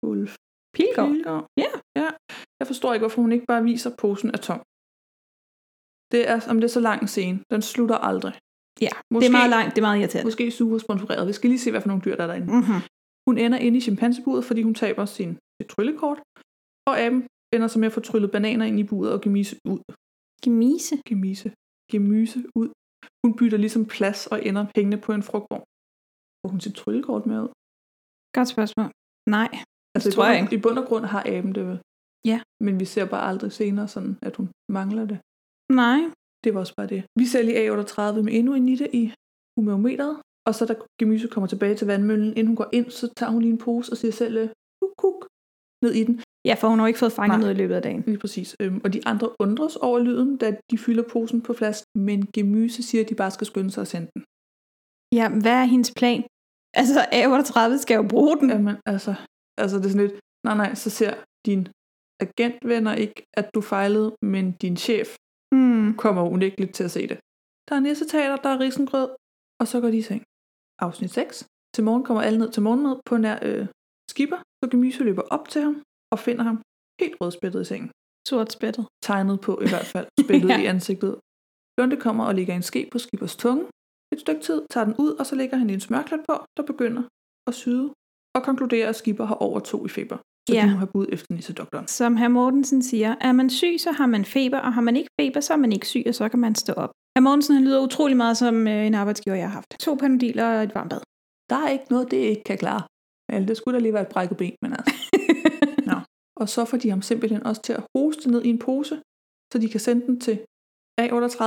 Ulf. Pilgaard. Pilgaard. Ja. ja. Jeg forstår ikke, hvorfor hun ikke bare viser, at posen er tom. Det er, om det er så lang en scene. Den slutter aldrig. Ja, det er meget langt, det er meget irriterende. Måske super sponsoreret. Vi skal lige se, hvad for nogle dyr, der er derinde. Mm-hmm. Hun ender inde i chimpanseburet, fordi hun taber sin, sit tryllekort. Og aben ender så med at få tryllet bananer ind i buret og gemise ud. Gemise? Gemise. Gemyse ud. Hun bytter ligesom plads og ender hængende på en frugtvogn. Får hun sit tryllekort med ud? Godt spørgsmål. Nej, Altså det tror jeg ikke. I bund og grund har aben det vel. Ja. Men vi ser bare aldrig senere sådan, at hun mangler det. Nej. Det var også bare det. Vi ser lige A38 med endnu en nitte i humometeret. Og så da Gemyse kommer tilbage til vandmøllen, inden hun går ind, så tager hun lige en pose og siger selv, kuk, kuk, ned i den. Ja, for hun har jo ikke fået fanget Nej. noget i løbet af dagen. Lige præcis. Øhm, og de andre undres over lyden, da de fylder posen på flask, men Gemyse siger, at de bare skal skynde sig at sende den. Ja, hvad er hendes plan? Altså, A38 skal jo bruge den. Jamen, altså, altså det er sådan lidt, nej, nej, så ser din agentvenner ikke, at du fejlede, men din chef mm. kommer unægteligt til at se det. Der er næsetater, der er risengrød, og så går de i seng. Afsnit 6. Til morgen kommer alle ned til morgenmad på nær øh, skipper, så Gemyse løber op til ham og finder ham helt rødspættet i sengen. Sort spættet. Tegnet på i hvert fald, spillet Ja. i ansigtet. Lunde kommer og lægger en ske på skippers tunge. Et stykke tid tager den ud, og så lægger han en smørklat på, der begynder at syde, og konkluderer, at skipper har over to i feber. Så Ja. de må have bud efter nissedoktoren. Som herr Mortensen siger, er man syg, så har man feber, og har man ikke feber, så er man ikke syg, og så kan man stå op. Herr Mortensen han lyder utrolig meget som øh, en arbejdsgiver, jeg har haft. To panodiler og et varmt bad. Der er ikke noget, det ikke kan klare. Eller det skulle da lige være et brækket ben, men altså. Nå. Og så får de ham simpelthen også til at hoste ned i en pose, så de kan sende den til A38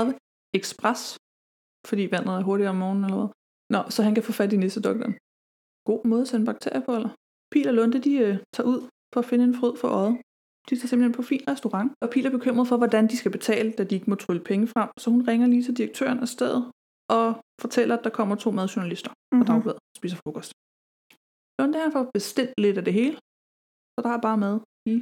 Express, fordi vandet er hurtigere om morgenen eller hvad. Nå, så han kan få fat i nissedoktoren. God måde at sende bakterier på, eller? Pil og Lunde, de øh, tager ud for at finde en fryd for øjet. De tager simpelthen på fin restaurant, og Pil er bekymret for, hvordan de skal betale, da de ikke må trylle penge frem, så hun ringer lige til direktøren af stedet og fortæller, at der kommer to madjournalister mm-hmm. Mhm. og dagbladet og spiser frokost. Lunde har fået bestilt lidt af det hele, så der er bare mad i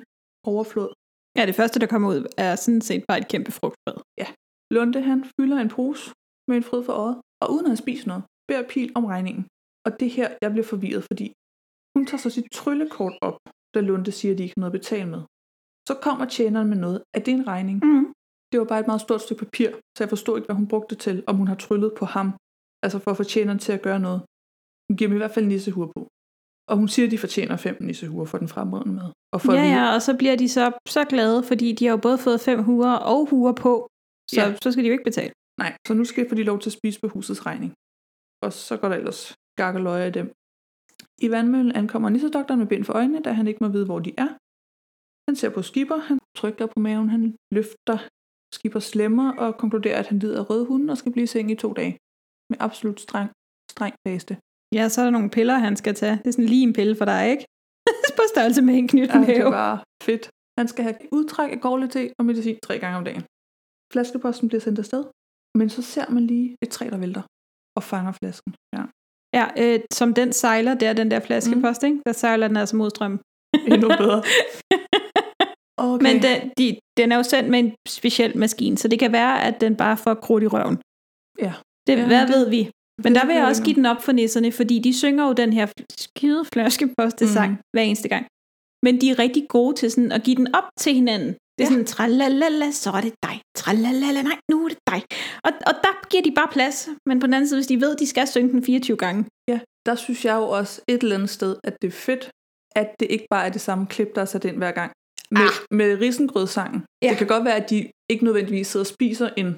overflod. Ja, det første, der kommer ud, er sådan set bare et kæmpe frugtfad. Ja. Lunde, han fylder en pose med en fryd for øjet, og uden at spise noget, beder Pil om regningen. Og det her, jeg bliver forvirret, fordi hun tager så sit tryllekort op, da Lunde siger, at de ikke har noget at betale med. Så kommer tjeneren med noget. Er det en regning? Mm. Det var bare et meget stort stykke papir, så jeg forstod ikke, hvad hun brugte det til, om hun har tryllet på ham. Altså for at få tjeneren til at gøre noget. Hun giver dem i hvert fald nissehuer på. Og hun siger, at de fortjener fem nissehuer for den fremragende mad. Og for Ja, ja, og så bliver de så, så glade, fordi de har jo både fået fem huer og huer på, så, Ja. så skal de jo ikke betale. Nej, så nu skal få de lov til at spise på husets regning. Og så går der ellers gak og løje af dem. I vandmøllen ankommer nissedoktoren med bind for øjnene, da han ikke må vide, hvor de er. Han ser på skipper, han trykker på maven, han løfter skippers slemmer og konkluderer, at han lider af røde hunde og skal blive i seng i to dage. Med absolut streng, streng faste. Ja, så er der nogle piller, han skal tage. Det er sådan lige en pille for dig, ikke? på størrelse med en Ja, det er bare fedt. Han skal have udtræk af gårdlig og medicin tre gange om dagen. Flaskeposten bliver sendt afsted, men så ser man lige et træ, der vælter og fanger flasken. Ja. Ja, øh, som den sejler der, den der flaskepost, mm. ikke? Der sejler den altså mod strømmen. Endnu bedre. Okay. Men den, de, den er jo sendt med en speciel maskine, så det kan være, at den bare får krudt i røven. Ja. Det, Ja, hvad det- ved vi? Men der vil jeg også give den op for nisserne, fordi de synger jo den her skide flaskeposte-sang mm. hver eneste gang. Men de er rigtig gode til sådan at give den op til hinanden. Det er ja. sådan, tralalala, så er det dig. Tralalala, nej, nu er det dig. Og, og der giver de bare plads. Men på den anden side, hvis de ved, at de skal synge den 24 gange. Ja, der synes jeg jo også et eller andet sted, at det er fedt, at det ikke bare er det samme klip, der er sat ind hver gang. Med, ah. med risengrødsangen. Ja. Det kan godt være, at de ikke nødvendigvis sidder og spiser en,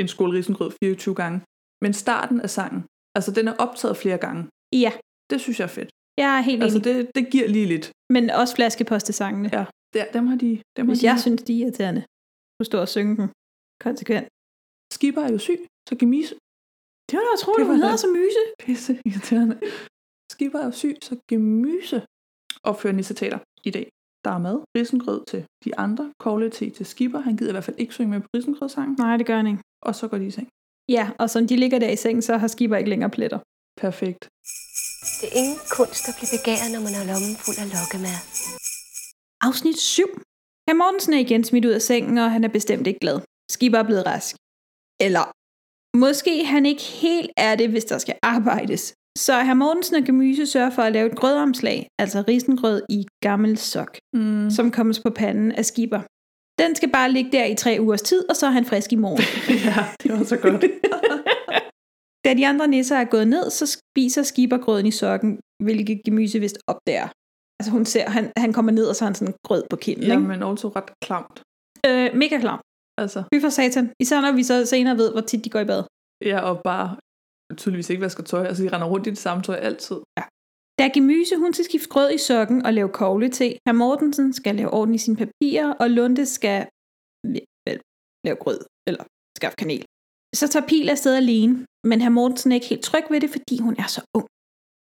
en skål risengrød 24 gange. Men starten af sangen, altså den er optaget flere gange. Ja. Det synes jeg er fedt. Jeg er helt Altså enig. det, det giver lige lidt. Men også flaskepostesangene. Ja, der, dem har de... Dem har Hvis de jeg synes, de er irriterende. Du står og synge dem konsekvent. Skipper er jo syg, så Gemise... Det var da utroligt, hun hedder så myse. Pisse irriterende. Skipper er jo syg, så Gemyse opfører nisetater i dag. Der er mad, risengrød til de andre, kogle te til Skipper. Han gider i hvert fald ikke synge med på risengrødsangen. Nej, det gør han ikke. Og så går de i seng. Ja, og som de ligger der i sengen, så har Skipper ikke længere pletter. Perfekt. Det er ingen kunst at blive begæret, når man har lommen fuld af lokkemad. Afsnit 7. Herr Mortensen er igen smidt ud af sengen, og han er bestemt ikke glad. Skipper er blevet rask. Eller måske han ikke helt er det, hvis der skal arbejdes. Så herr Mortensen og Gemyse sørger for at lave et grødomslag, altså risengrød i gammel sok, mm. som kommer på panden af Skipper. Den skal bare ligge der i tre ugers tid, og så er han frisk i morgen. ja, det var så godt. da de andre nisser er gået ned, så spiser Skipper grøden i sokken, hvilket Gemyse vist opdager. Altså hun ser, han, han kommer ned, og så har han sådan en grød på kinden. Ja, ikke? men også ret klamt. Øh, mega klam. Altså. Fy for satan. Især når vi så senere ved, hvor tit de går i bad. Ja, og bare tydeligvis ikke vasker tøj. Altså, de render rundt i det samme tøj altid. Ja. Da Gemyse, hun skal skifte grød i sokken og lave kogle til. Herr Mortensen skal lave orden i sine papirer, og Lunde skal lave grød, eller skaffe kanel. Så tager Pil afsted alene, men herr Mortensen er ikke helt tryg ved det, fordi hun er så ung.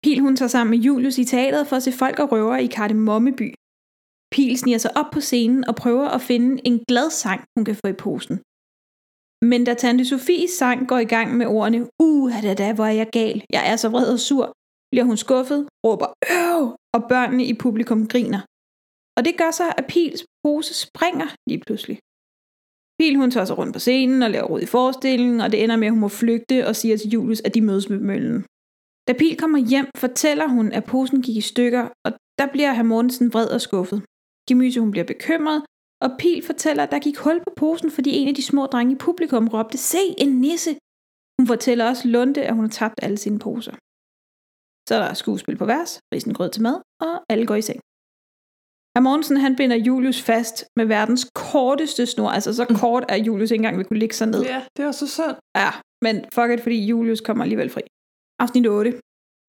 Pil hun tager sammen med Julius i teateret for at se folk og røver i Kardemommeby. Pil sniger sig op på scenen og prøver at finde en glad sang, hun kan få i posen. Men da tante Sofies sang går i gang med ordene, uh, da da, hvor er jeg gal, jeg er så vred og sur, bliver hun skuffet, råber øv, og børnene i publikum griner. Og det gør så, at Pils pose springer lige pludselig. Pil hun tager sig rundt på scenen og laver rod i forestillingen, og det ender med, at hun må flygte og siger til Julius, at de mødes med møllen. Da Pil kommer hjem, fortæller hun, at posen gik i stykker, og der bliver herr Mortensen vred og skuffet. Gemyse hun bliver bekymret, og Pil fortæller, at der gik hul på posen, fordi en af de små drenge i publikum råbte, se en nisse! Hun fortæller også Lunde, at hun har tabt alle sine poser. Så er der skuespil på vers, risengrød til mad, og alle går i seng. Herr Mortensen han binder Julius fast med verdens korteste snor, altså så kort, at Julius ikke engang vil kunne ligge sig ned. Ja, det var så synd. Ja, men fuck it, fordi Julius kommer alligevel fri. Afsnit 8.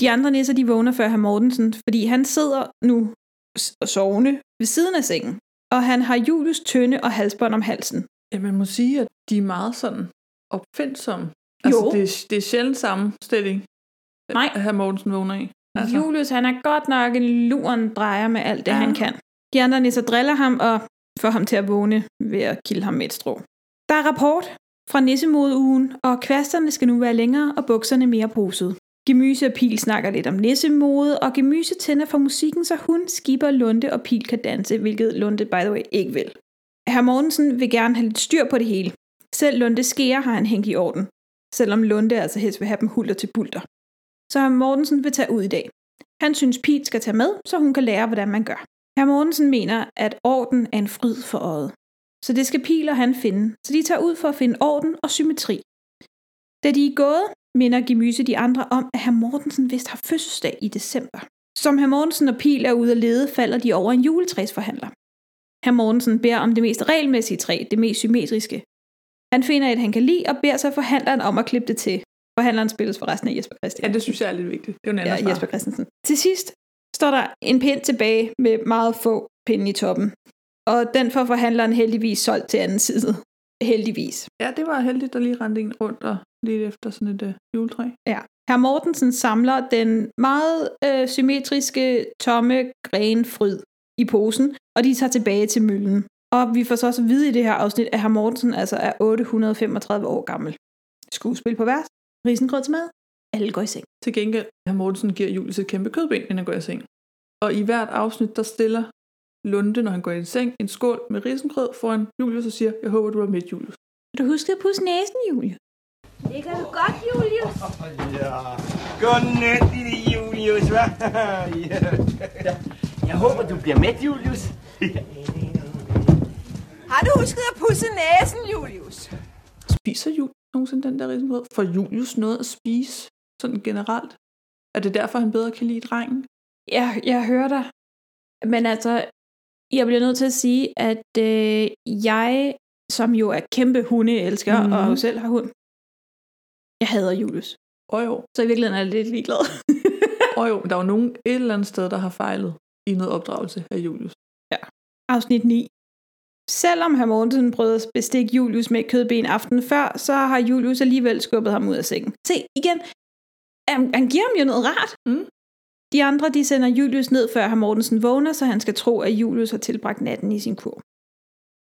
De andre nisser, de vågner før herr Mortensen, fordi han sidder nu og sovende ved siden af sengen, og han har Julius tønde og halsbånd om halsen. Ja, man må sige, at de er meget sådan opfindsomme. Altså, Jo. det, det er sjældent samme stilling, Nej. at herr Mortensen vågner i. Altså. Julius, han er godt nok en luren drejer med alt det, ja. han kan. De andre nisser driller ham og får ham til at vågne ved at kilde ham med et strå. Der er rapport fra nissemodeugen, og kvasterne skal nu være længere og bukserne mere posede. Gemyse og Pil snakker lidt om nissemode, og Gemyse tænder for musikken, så hun, Skipper, Lunde og Pil kan danse, hvilket Lunde, by the way, ikke vil. Herr Mortensen vil gerne have lidt styr på det hele. Selv Lunde skærer har han hængt i orden, selvom Lunde altså helst vil have dem hulter til bulter. Så herr Mortensen vil tage ud i dag. Han synes, Pil skal tage med, så hun kan lære, hvordan man gør. Herr Mortensen mener, at orden er en fryd for øjet. Så det skal Pil og han finde, så de tager ud for at finde orden og symmetri. Da de er gået, minder Gemyse de andre om, at herr Mortensen vist har fødselsdag i december. Som herr Mortensen og Pil er ude at lede, falder de over en juletræsforhandler. Herr Mortensen beder om det mest regelmæssige træ, det mest symmetriske. Han finder et, han kan lide, og beder så forhandleren om at klippe det til. Forhandleren spilles forresten af Jesper Christian. Ja, det synes jeg er lidt vigtigt. Det er jo Ja, Jesper Christensen. Til sidst står der en pind tilbage med meget få pinde i toppen. Og den får forhandleren heldigvis solgt til anden side. Heldigvis. Ja, det var heldigt, der lige rendte en rundt og lidt efter sådan et uh, juletræ. Ja. Herr Mortensen samler den meget øh, symmetriske, tomme grenfryd i posen, og de tager tilbage til møllen. Og vi får så også at vide i det her afsnit, at herr Mortensen altså er 835 år gammel. Skuespil på vers, risengrød til mad, alle går i seng. Til gengæld, herr Mortensen giver Julius et kæmpe kødben, inden han går i seng. Og i hvert afsnit, der stiller Lunde, når han går i seng, en skål med risengrød foran Julius og siger, jeg håber, du er med, Julius. Kan du huske at pusse næsen, Julie? Ligger du godt, Julius? Ja. Godnat, lille Julius, hva? ja. Jeg håber, du bliver med, Julius. Har du husket at pusse næsen, Julius? Spiser Julius nogensinde den der risengrød? Får Julius noget at spise, sådan generelt? Er det derfor, han bedre kan lide drengen? Jeg, jeg hører dig. Men altså, jeg bliver nødt til at sige, at øh, jeg, som jo er kæmpe hundeelsker, mm. og jo selv har hund, jeg hader Julius. Og jo. Så i virkeligheden er jeg lidt ligeglad. Og jo, der er jo nogen et eller andet sted, der har fejlet i noget opdragelse af Julius. Afsnit 9. Selvom herr Mortensen prøvede at bestikke Julius med kødben aftenen før, så har Julius alligevel skubbet ham ud af sengen. Se, igen, han, han giver ham jo noget rart. Mm. De andre, de sender Julius ned, før herr Mortensen vågner, så han skal tro, at Julius har tilbragt natten i sin kur.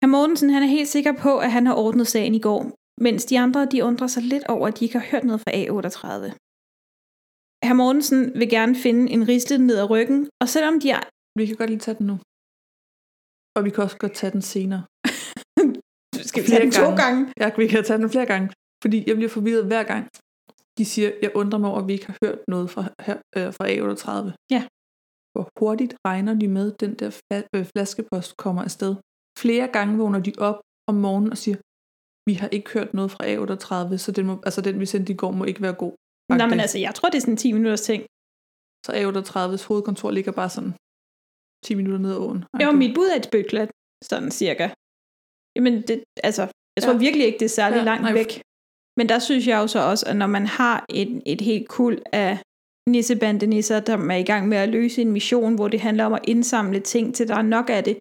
Herr Mortensen, han er helt sikker på, at han har ordnet sagen i går, mens de andre, de undrer sig lidt over, at de ikke har hørt noget fra A38. Herr Mortensen vil gerne finde en risle ned ad ryggen, og selvom de er... Vi kan godt lige tage den nu. Og vi kan også godt tage den senere. Skal vi tage den to gange? Ja, vi kan tage den flere gange. Fordi jeg bliver forvirret hver gang. De siger, jeg undrer mig over, at vi ikke har hørt noget fra, her, øh, fra A38. Ja. Hvor hurtigt regner de med, at den der øh, flaskepost kommer afsted? Flere gange vågner de op om morgenen og siger, vi har ikke hørt noget fra A38, så den, må, altså den vi sendte i går, må ikke være god. Nå, men altså, jeg tror, det er sådan en 10 minutters ting. Så A38's hovedkontor ligger bare sådan 10 minutter ned ad åen. Jo, mit bud er et spøgklat, sådan cirka. Jamen, det, altså, jeg tror Ja. virkelig ikke, det er særlig Ja, langt nej, nej. væk. Men der synes jeg jo så også, at når man har et, et helt kul af nissebandenisser, der er i gang med at løse en mission, hvor det handler om at indsamle ting, til der er nok af det,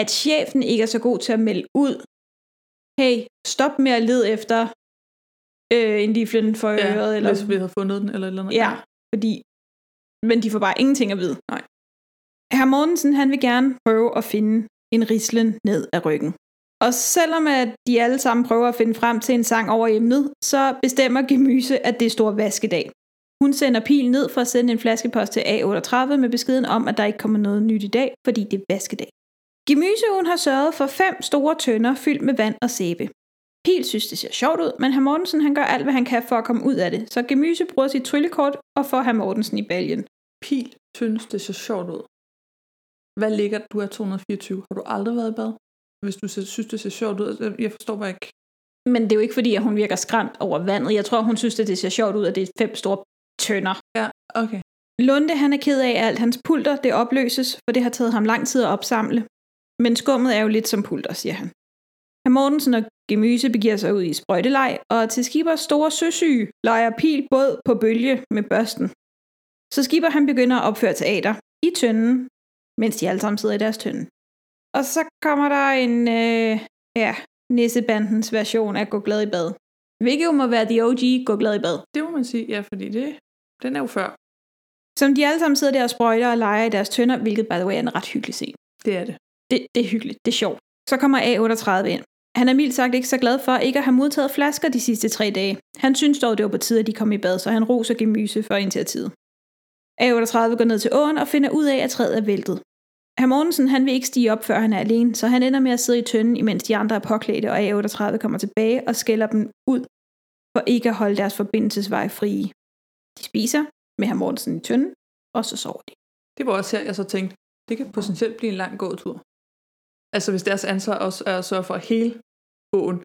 at chefen ikke er så god til at melde ud, hey, stop med at lede efter øh, en liflen for Ja, øret, eller hvis vi havde fundet den, eller eller andet. Ja, fordi, men de får bare ingenting at vide. Nej. Herr Mortensen, han vil gerne prøve at finde en rislen ned ad ryggen. Og selvom at de alle sammen prøver at finde frem til en sang over emnet, så bestemmer Gemyse, at det er stor vaskedag. Hun sender pil ned for at sende en flaskepost til A38 med beskeden om, at der ikke kommer noget nyt i dag, fordi det er vaskedag. Gemyse, hun har sørget for fem store tønder fyldt med vand og sæbe. Pil synes, det ser sjovt ud, men herr Mortensen han gør alt, hvad han kan for at komme ud af det. Så Gemyse bruger sit tryllekort og får herr Mortensen i baljen. Pil synes, det ser sjovt ud. Hvad ligger du er 224? Har du aldrig været i bad? Hvis du synes, det ser sjovt ud. Altså, Jeg forstår bare ikke. Men det er jo ikke fordi, at hun virker skræmt over vandet. Jeg tror, hun synes, at det ser sjovt ud, at det er fem store tønder. Ja, okay. Lunde han er ked af, at alt hans pulter det opløses, for det har taget ham lang tid at opsamle. Men skummet er jo lidt som pulter, siger han. Herr Mortensen og Gemyse begiver sig ud i sprøjteleg, og til Skibers store søsyge leger Pil båd på bølge med børsten. Så Skipper han begynder at opføre teater i tønden, mens de alle sammen sidder i deres tønde. Og så kommer der en, øh, ja, Nissebandens version af Gå glad i bad. Hvilket jo må være The OG Gå glad i bad. Det må man sige, ja, fordi det, den er jo før. Som de alle sammen sidder der og sprøjter og leger i deres tønder, hvilket by the way er en ret hyggelig scene. Det er det. Det, det er hyggeligt, det er sjovt. Så kommer A38 ind. Han er mildt sagt ikke så glad for ikke at have modtaget flasker de sidste tre dage. Han synes dog, det var på tide, at de kom i bad, så han roser Gemyse for initiativet. A38 går ned til åen og finder ud af, at træet er væltet. Herr Mortensen han vil ikke stige op, før han er alene, så han ender med at sidde i tønden, imens de andre er påklædte, og A38 kommer tilbage og skælder dem ud for ikke at holde deres forbindelsesvej frie. De spiser med herr Mortensen i tønden, og så sover de. Det var også her, jeg så tænkte, det kan potentielt blive en lang gåtur. Altså hvis deres ansvar også er at sørge for, at hele åen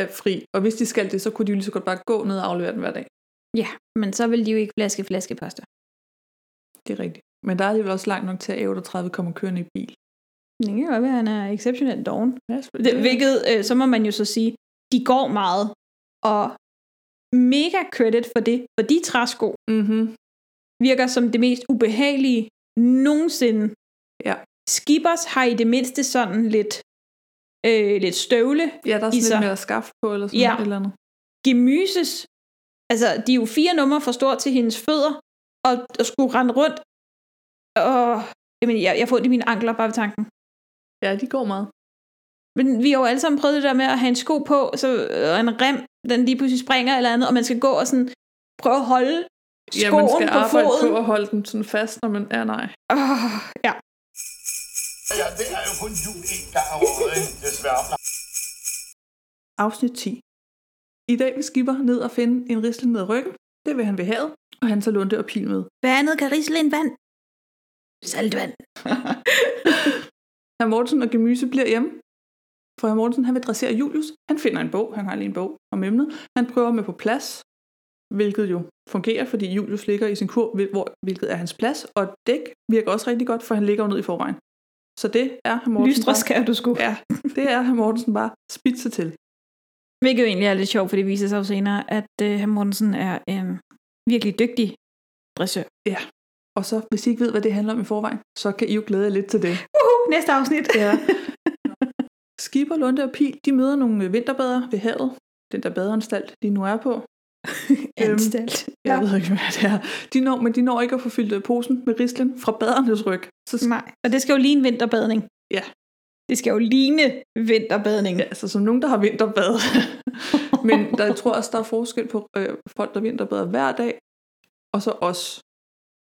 er fri. Og hvis de skal det, så kunne de jo lige så godt bare gå ned og aflevere den hver dag. Ja, men så vil de jo ikke flaske flaskeposter. Det er rigtigt. Men der er det vel også langt nok til, at A38 kommer kørende i bil. Det kan godt være, han er exceptionelt doven. Ja, det, hvilket, øh, så må man jo så sige, de går meget, og mega credit for det, for de træsko mm-hmm. virker som det mest ubehagelige nogensinde. Ja. Skippers har i det mindste sådan lidt, øh, lidt støvle Ja, der er i sådan sig. lidt mere skaf på, eller sådan Ja. et eller andet. Gemyses, altså de er jo fire numre for stort til hendes fødder, og, og skulle rende rundt, og jamen, jeg, jeg får det i mine ankler bare ved tanken. Ja, de går meget. Men vi har jo alle sammen prøvet det der med at have en sko på, så øh, en rem, den lige pludselig springer eller andet, og man skal gå og sådan prøve at holde skoen Ja, man skal på arbejde foden. på at holde den sådan fast, når man er nej. Oh, ja. Ja, det er jo kun jul en gang om året, desværre. Afsnit 10. I dag vil Skipper ned og finde en rislen ned ad ryggen. Det vil han ved havet, og han tager Lunde og Pil med. Hvad andet kan risle en vand? Saltvand. Herr Mortensen og Gemyse bliver hjemme. For herr Mortensen, han vil dressere Julius. Han finder en bog. Han har lige en bog om emnet. Han prøver med på plads, hvilket jo fungerer, fordi Julius ligger i sin kur, hvor, hvilket er hans plads. Og dæk virker også rigtig godt, for han ligger jo ned i forvejen. Så det er herr Mortensen Lystre skal du sgu. Ja, det er herr Mortensen bare spidse til. Hvilket jo egentlig er lidt sjovt, for det viser sig jo senere, at uh, herr Mortensen er en virkelig dygtig dressør. Ja, og så hvis I ikke ved, hvad det handler om i forvejen, så kan I jo glæde jer lidt til det. Uhu, næste afsnit. Ja. Skipper, Lunde og Pil, de møder nogle vinterbader ved havet. Den der badeanstalt, de nu er på. Anstalt. Øhm, jeg ved ikke, hvad det er. De når, men de når ikke at få fyldt øh, posen med rislen fra badernes ryg. Så Nej, og det skal jo ligne vinterbadning. Ja. Det skal jo ligne vinterbadning. Ja, altså som nogen, der har vinterbad. men der, jeg tror også, der er forskel på øh, folk, der vinterbader hver dag, og så os.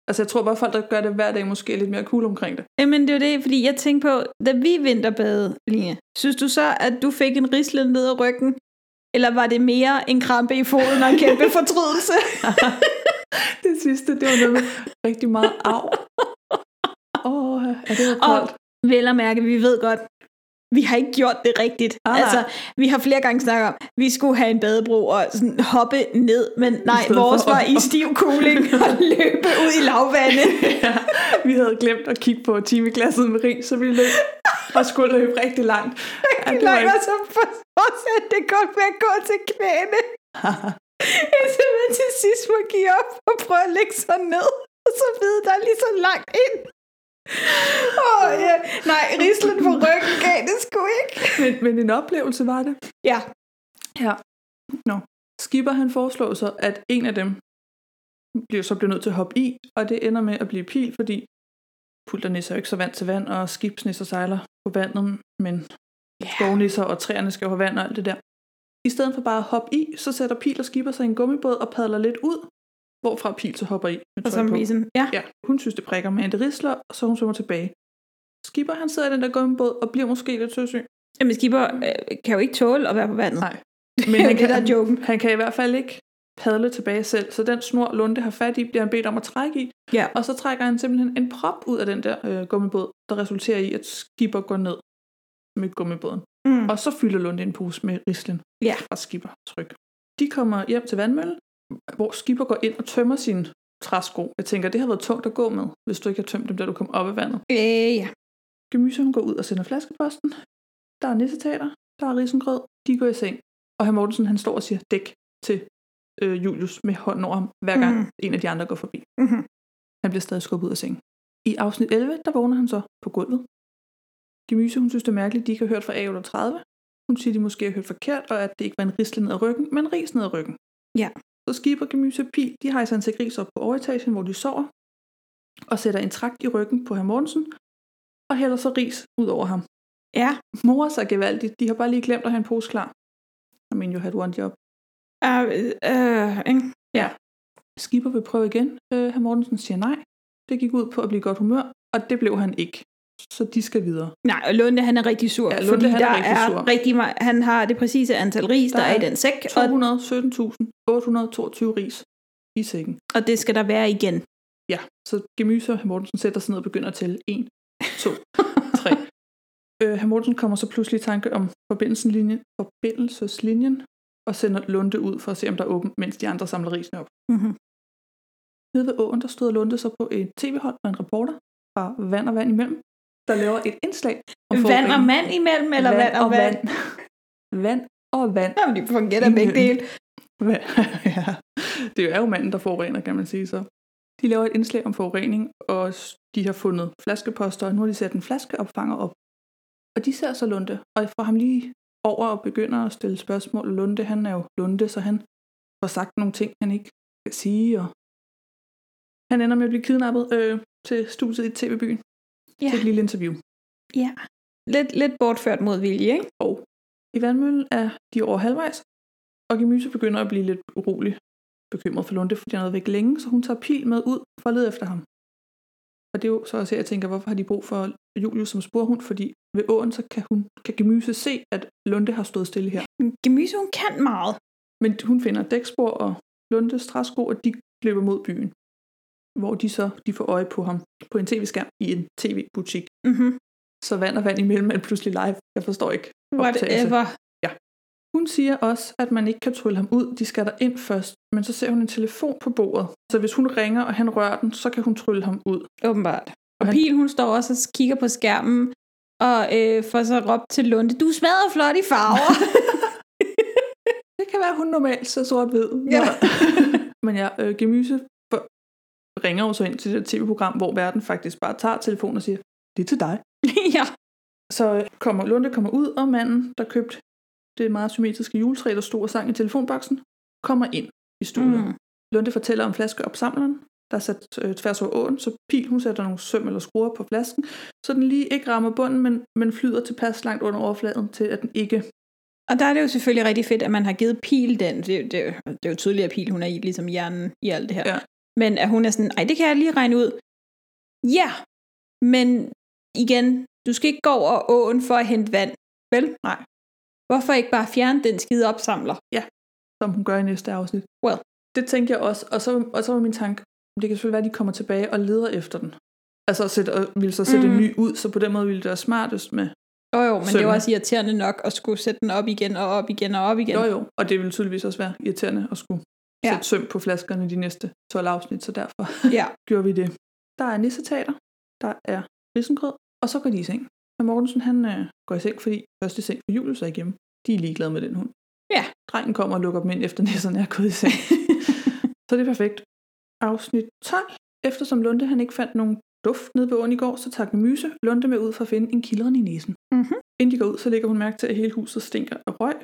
Altså jeg tror bare, folk, der gør det hver dag, måske er lidt mere cool omkring det. Jamen det er jo det, fordi jeg tænkte på, da vi vinterbadede, Line, synes du så, at du fik en risle ned ad ryggen? Eller var det mere en krampe i foden og en kæmpe fortrydelse? det sidste, det var noget med rigtig meget arv. Åh, oh, er det var koldt. Og vel at mærke, vi ved godt, vi har ikke gjort det rigtigt. Ah, altså, vi har flere gange snakket om, vi skulle have en badebro og sådan hoppe ned, men nej, vores var i stiv cooling og løbe ud i lavvandet. ja, vi havde glemt at kigge på timeglasset med rig, så vi løb og skulle løbe rigtig langt. Ja, det var Nej, ikke- og så fortsatte det godt med at gå til knæene. Indtil man til sidst må give op og prøve at lægge sig ned, og så vide, der er lige så langt ind. Oh, ja. Nej, rislen på ryggen gav det sgu ikke. men, men en oplevelse var det. Ja. Ja. Nå. Skipper han foreslår så, at en af dem bliver så bliver nødt til at hoppe i, og det ender med at blive pil, fordi pulternisser er jo ikke så vant til vand, og skibsnisser sejler på vandet, men yeah. skovnisser og træerne skal jo have vand og alt det der. I stedet for bare at hoppe i, så sætter Pil og Skipper sig i en gummibåd og padler lidt ud, hvorfra Pil så hopper i. Med Og på. ligesom, ja. ja. Hun synes, det prikker, men det risler, og så hun svømmer tilbage. Skipper han sidder i den der gummibåd og bliver måske lidt søsyg. Jamen, skipper øh, kan jo ikke tåle at være på vandet. Nej. Men han det, kan, der er joken. han kan i hvert fald ikke padle tilbage selv, så den snor Lunde har fat i, bliver han bedt om at trække i, Ja. og så trækker han simpelthen en prop ud af den der øh, gummibåd, der resulterer i, at skipper går ned med gummibåden. Mm. Og så fylder Lunde en pose med rislen Ja. fra skipper tryk. De kommer hjem til vandmøllen, hvor skipper går ind og tømmer sin træsko. Jeg tænker, det har været tungt at gå med, hvis du ikke har tømt dem, da du kom op af vandet. Øh, ja. Gemyse, hun går ud og sender flaskeposten. Der er nissetater, der er risengrød, de går i seng. Og herr Mortensen, han står og siger dæk til øh, Julius med hånden over ham, hver gang mm. en af de andre går forbi. Mm-hmm. Han bliver stadig skubbet ud af sengen. I afsnit 11, der vågner han så på gulvet. Gemyse, hun synes det er mærkeligt, de ikke har hørt fra A38. Hun siger, de måske har hørt forkert, og at det ikke var en risle ned ad ryggen, men en ris ned ad ryggen. Ja. Så Gemyse og Pil, de hejser en sæk ris op på overetagen, hvor de sover, og sætter en trakt i ryggen på herr Mortensen, og hælder så ris ud over ham. Ja. Mor sig gevaldigt. De har bare lige glemt at have en pose klar. I mean, you had one job. Uh, uh, ikke? Ja. Skipper vil prøve igen. Øh, herr Mortensen siger nej. Det gik ud på at blive godt humør, og det blev han ikke. Så de skal videre. Nej, og Lunde han er rigtig sur, Ja, Lunde, fordi han er der rigtig er sur. rigtig meget, han har det præcise antal ris, der, der er i den sæk, og, 217.822 ris i sækken. og det skal der være igen. Ja, så Gemyse og Mortensen sætter sig ned og begynder at tælle 1, 2, 3. Øh, herr Mortensen kommer så pludselig i tanke om forbindelseslinjen, forbindelseslinjen og sender Lunde ud for at se, om der er åbent, mens de andre samler risene op. Mm-hmm. Nede ved åen, der stod Lunde så på et tv-hold og en reporter fra Vand og Vand imellem, der laver et indslag om Vand og mand imellem, eller vand og vand? Vand og vand. Jamen, de fungerer begge dele. Ja. Det er jo manden, der forurener, kan man sige så. De laver et indslag om forurening, og de har fundet flaskeposter, og nu har de sat en flaskeopfanger op. Og de ser så Lunde, og får ham lige over og begynder at stille spørgsmål. Lunde, han er jo Lunde, så han får sagt nogle ting, han ikke skal sige, og han ender med at blive kidnappet øh, til studiet i TV-byen. Ja. Til et lille interview. Ja. Lidt, lidt bortført mod vilje, ikke? Og i vandmøllen er de over halvvejs, og Gemyse begynder at blive lidt urolig, bekymret for Lunde, fordi han været væk længe, så hun tager pil med ud for at lede efter ham. Og det er jo så også her, jeg tænker, hvorfor har de brug for Julius som sporhund, fordi ved åen, så kan, hun, kan Gemyse se, at Lunde har stået stille her. Gemyse, hun kan meget. Men hun finder dækspor og Lundes træsko, og de løber mod byen. Hvor de så de får øje på ham på en tv-skærm i en tv-butik. Mm-hmm. Så vand og vand imellem er pludselig live. Jeg forstår ikke. optagelse. Whatever. Ja. Hun siger også, at man ikke kan trylle ham ud. De skal der ind først. Men så ser hun en telefon på bordet. Så hvis hun ringer, og han rører den, så kan hun trylle ham ud. Åbenbart. Og Pil, hun står også og kigger på skærmen, og øh, får så råbt til Lunde, du smadrer flot i farver. Det kan være, hun normalt ser sort-hvid. Ja. Men ja, øh, Gemyse ringer jo så ind til det tv-program, hvor verden faktisk bare tager telefonen og siger, det er til dig. ja. Så øh, kommer Lunde kommer ud, og manden, der købte det meget symmetriske juletræ, der stod og sang i telefonboksen, kommer ind i studiet. Mm. Lunde fortæller om flaskeopsamleren, der er sat øh, tværs over åen, så Pil hun sætter nogle søm eller skruer på flasken, så den lige ikke rammer bunden, men, men flyder tilpas langt under overfladen til, at den ikke... Og der er det jo selvfølgelig rigtig fedt, at man har givet Pil den. Det, er jo- det, det er jo tydeligt, at Pil hun er i ligesom hjernen i alt det her. Ja. Men at hun er sådan, ej, det kan jeg lige regne ud. Ja, men igen, du skal ikke gå over åen for at hente vand. Vel? Nej. Hvorfor ikke bare fjerne den skide opsamler? Ja, som hun gør i næste afsnit. Well. Det tænker jeg også, og så, og så var min tanke, det kan selvfølgelig være, at de kommer tilbage og leder efter den. Altså sætte, og vil så sætte Mm. en ny ud, så på den måde ville det være smartest med Jo jo, men det er jo Sømmen. også irriterende nok at skulle sætte den op igen og op igen og op igen. Jo jo, og det vil tydeligvis også være irriterende at skulle Ja. sætte søm på flaskerne de næste 12 afsnit, så derfor Ja. gjorde vi det. Der er nissetater, der er risengrød, og så går de i seng. Og Mortensen, han øh, går i seng, fordi først i seng for Julius er ikke hjemme. De er ligeglade med den hund. Ja. Drengen kommer og lukker dem ind, efter nisserne er gået i seng. så det er perfekt. Afsnit 12. Eftersom Lunde han ikke fandt nogen duft nede ved åen i går, så tager Gemyse Lunde med ud for at finde en kildren i næsen. Mm-hmm. Inden de går ud, så lægger hun mærke til, at hele huset stinker af røg,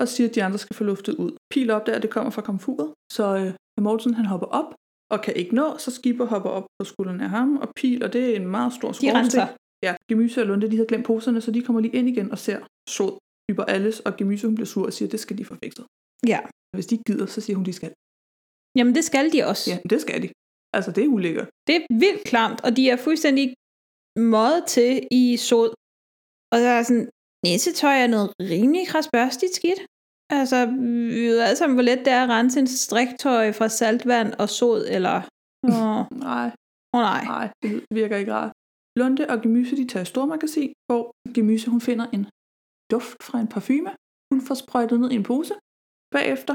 og siger, at de andre skal få luftet ud. Pil op der, at det kommer fra komfuret, så øh, Mortensen han hopper op, og kan ikke nå, så Skipper hopper op på skulderen af ham, og Pil, og det er en meget stor skorsten. Ja, Gemyse og Lunde, de havde glemt poserne, så de kommer lige ind igen og ser sod yber alles, og Gemyse hun bliver sur og siger, at det skal de få fikset. Ja. Hvis de ikke gider, så siger hun, de skal. Jamen det skal de også. Ja, det skal de. Altså, det er ulækkert. Det er vildt klamt, og de er fuldstændig måde til i sod. Og der er sådan, næsetøj er noget rimelig krasbørstigt skidt. Altså, vi ved alle sammen, hvor let det er at rense en striktøj fra saltvand og sod, eller... Åh, Nej. Åh nej. Nej, det virker ikke rart. Lunde og Gemyse, de tager stormagasin, hvor Gemyse, hun finder en duft fra en parfume. Hun får sprøjtet ned i en pose. Bagefter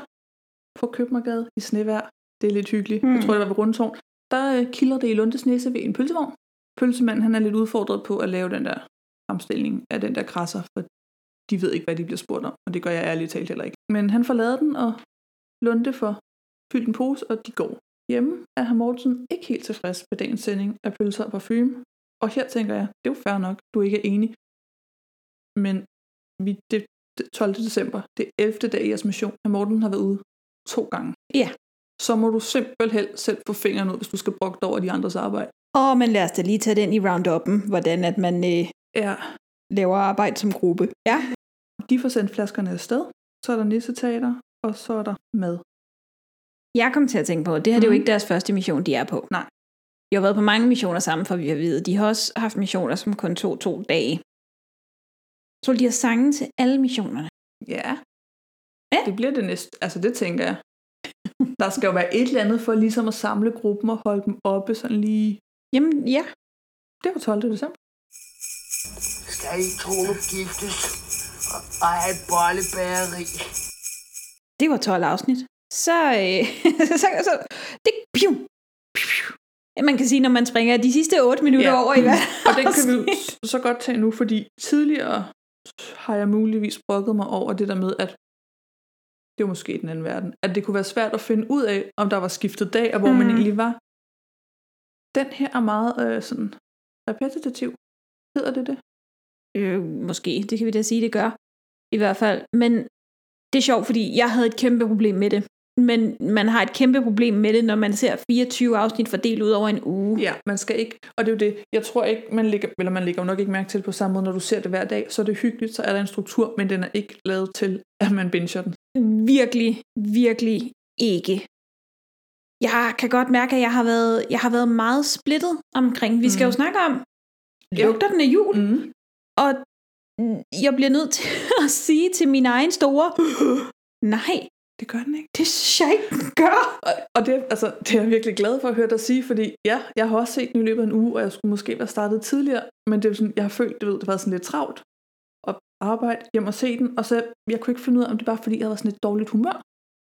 på Købmagergade i snevejr. Det er lidt hyggeligt. Mm. Jeg Hmm. tror, det var ved Rundtårn. Der øh, kilder det i Lundes næse ved en pølsevogn. Pølsemanden, han er lidt udfordret på at lave den der fremstilling af den der krasser, for de ved ikke, hvad de bliver spurgt om, og det gør jeg ærligt talt heller ikke. Men han får lavet den, og Lunde får fyldt en pose, og de går. Hjemme er herr Mortensen ikke helt tilfreds med dagens sending af pølser og parfume. Og her tænker jeg, det er jo fair nok, du ikke er enig. Men vi, det, det 12. december, det er 11. dag i jeres mission, herr Morten har været ude to gange. Ja. Så må du simpelthen selv få fingeren ud, hvis du skal brokke over de andres arbejde. Åh, men lad os da lige tage den i rounduppen, hvordan at man øh, Ja. laver arbejde som gruppe. Ja. De får sendt flaskerne afsted, så er der nissetater, og så er der mad. Jeg kom til at tænke på, det her mm. det er jo Mhm. ikke deres første mission, de er på. Nej. De har været på mange missioner sammen, for vi har vide. De har også haft missioner, som kun tog to dage. Så de har sange til alle missionerne. Ja. ja. Det bliver det næste. Altså, det tænker jeg. Der skal jo være et eller andet for ligesom at samle gruppen og holde dem oppe sådan lige... Jamen, ja. Det var 12. december. Skal I to nu giftes og, have et bollebæreri? Det var 12 afsnit. Så, øh, så, så det, piu, piu. Man kan sige, når man springer de sidste 8 minutter over i hver Og den kan vi så godt tage nu, fordi tidligere har jeg muligvis brokket mig over det der med, at det var måske den anden verden, at det kunne være svært at finde ud af, om der var skiftet dag, og hvor mm. man Mm. egentlig var. Den her er meget øh, sådan repetitiv. Hedder det det? Øh, måske, det kan vi da sige, det gør. I hvert fald. Men det er sjovt, fordi jeg havde et kæmpe problem med det. Men man har et kæmpe problem med det, når man ser 24 afsnit fordelt ud over en uge. Ja, man skal ikke, og det er jo det, jeg tror ikke, man lægger, eller man lægger jo nok ikke mærke til på samme måde, når du ser det hver dag, så er det hyggeligt, så er der en struktur, men den er ikke lavet til, at man binger den. Virkelig, virkelig ikke. Jeg kan godt mærke, at jeg har været, jeg har været meget splittet omkring. Vi skal Mm. jo snakke om, Ja. lugter den af jul? Mm. Og jeg bliver nødt til at sige til min egen store, nej, Det gør den ikke. Det synes jeg ikke, gør. Og, og det, altså, det er jeg virkelig glad for at høre dig sige, fordi ja, jeg har også set den i løbet af en uge, og jeg skulle måske være startet tidligere, men det er sådan, jeg har følt, det ved, det var sådan lidt travlt at arbejde hjem og se den, og så jeg kunne ikke finde ud af, om det bare fordi, jeg havde sådan lidt dårligt humør.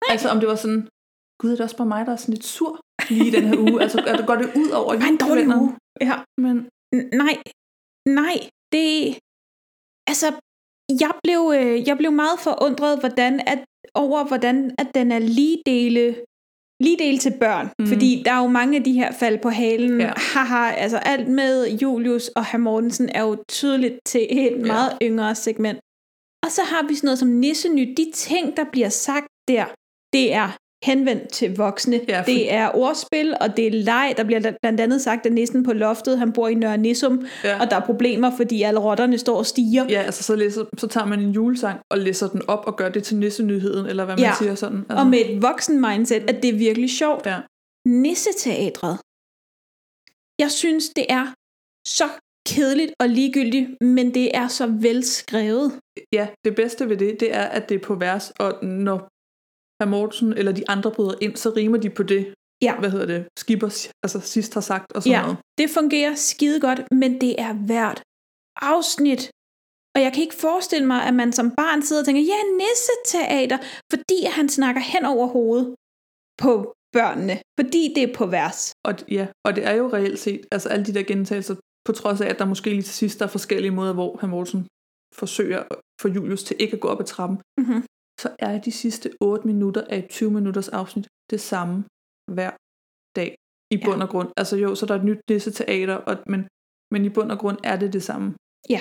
Nej. Altså om det var sådan, gud, er det også bare mig, der er sådan lidt sur lige i den her uge? Altså det, går det ud over var en dårlig uge. Ja. Men nej, nej, det... Altså, jeg blev, øh, jeg blev meget forundret hvordan at, over, hvordan at den er lige dele, lige dele til børn. Mm. Fordi der er jo mange af de her fald på halen. Ja. Haha, altså alt med Julius og herr Mortensen er jo tydeligt til et Ja. ja. meget yngre segment. Og så har vi sådan noget som Nissenyt. De ting, der bliver sagt der, det er henvendt til voksne. Ja, for- Det er ordspil, og det er leg. Der bliver blandt andet sagt, at nissen på loftet, han bor i Nørre Nissum, Ja. og der er problemer, fordi alle rotterne står og stiger. ja, altså så, læser, så tager man en julesang og læser den op og gør det til nissenyheden, eller hvad man Ja. siger sådan. Altså, Og med et voksen mindset, at det er virkelig sjovt. Ja. Nisseteatret. Jeg synes, det er så kedeligt og ligegyldigt, men det er så velskrevet. Ja, det bedste ved det, det er, at det er på vers, og når herr Mortensen eller de andre bryder ind, så rimer de på det, Ja. hvad hedder det, Skipper altså sidst har sagt og sådan Ja, noget. det fungerer skide godt, men det er hvert afsnit. Og jeg kan ikke forestille mig, at man som barn sidder og tænker, ja, nisseteater, fordi han snakker hen over hovedet på børnene, fordi det er på vers. Og, ja, og det er jo reelt set, altså alle de der gentagelser, på trods af, at der måske lige til sidst der er forskellige måder, hvor herr Mortensen forsøger at få Julius til ikke at gå op ad trappen, Mm-hmm. Så er de sidste 8 minutter af et 20 minutters afsnit det samme hver dag i bund og grund. Altså jo, så er der et nyt nisseteater, og, men, men i bund og grund er det det samme. Ja.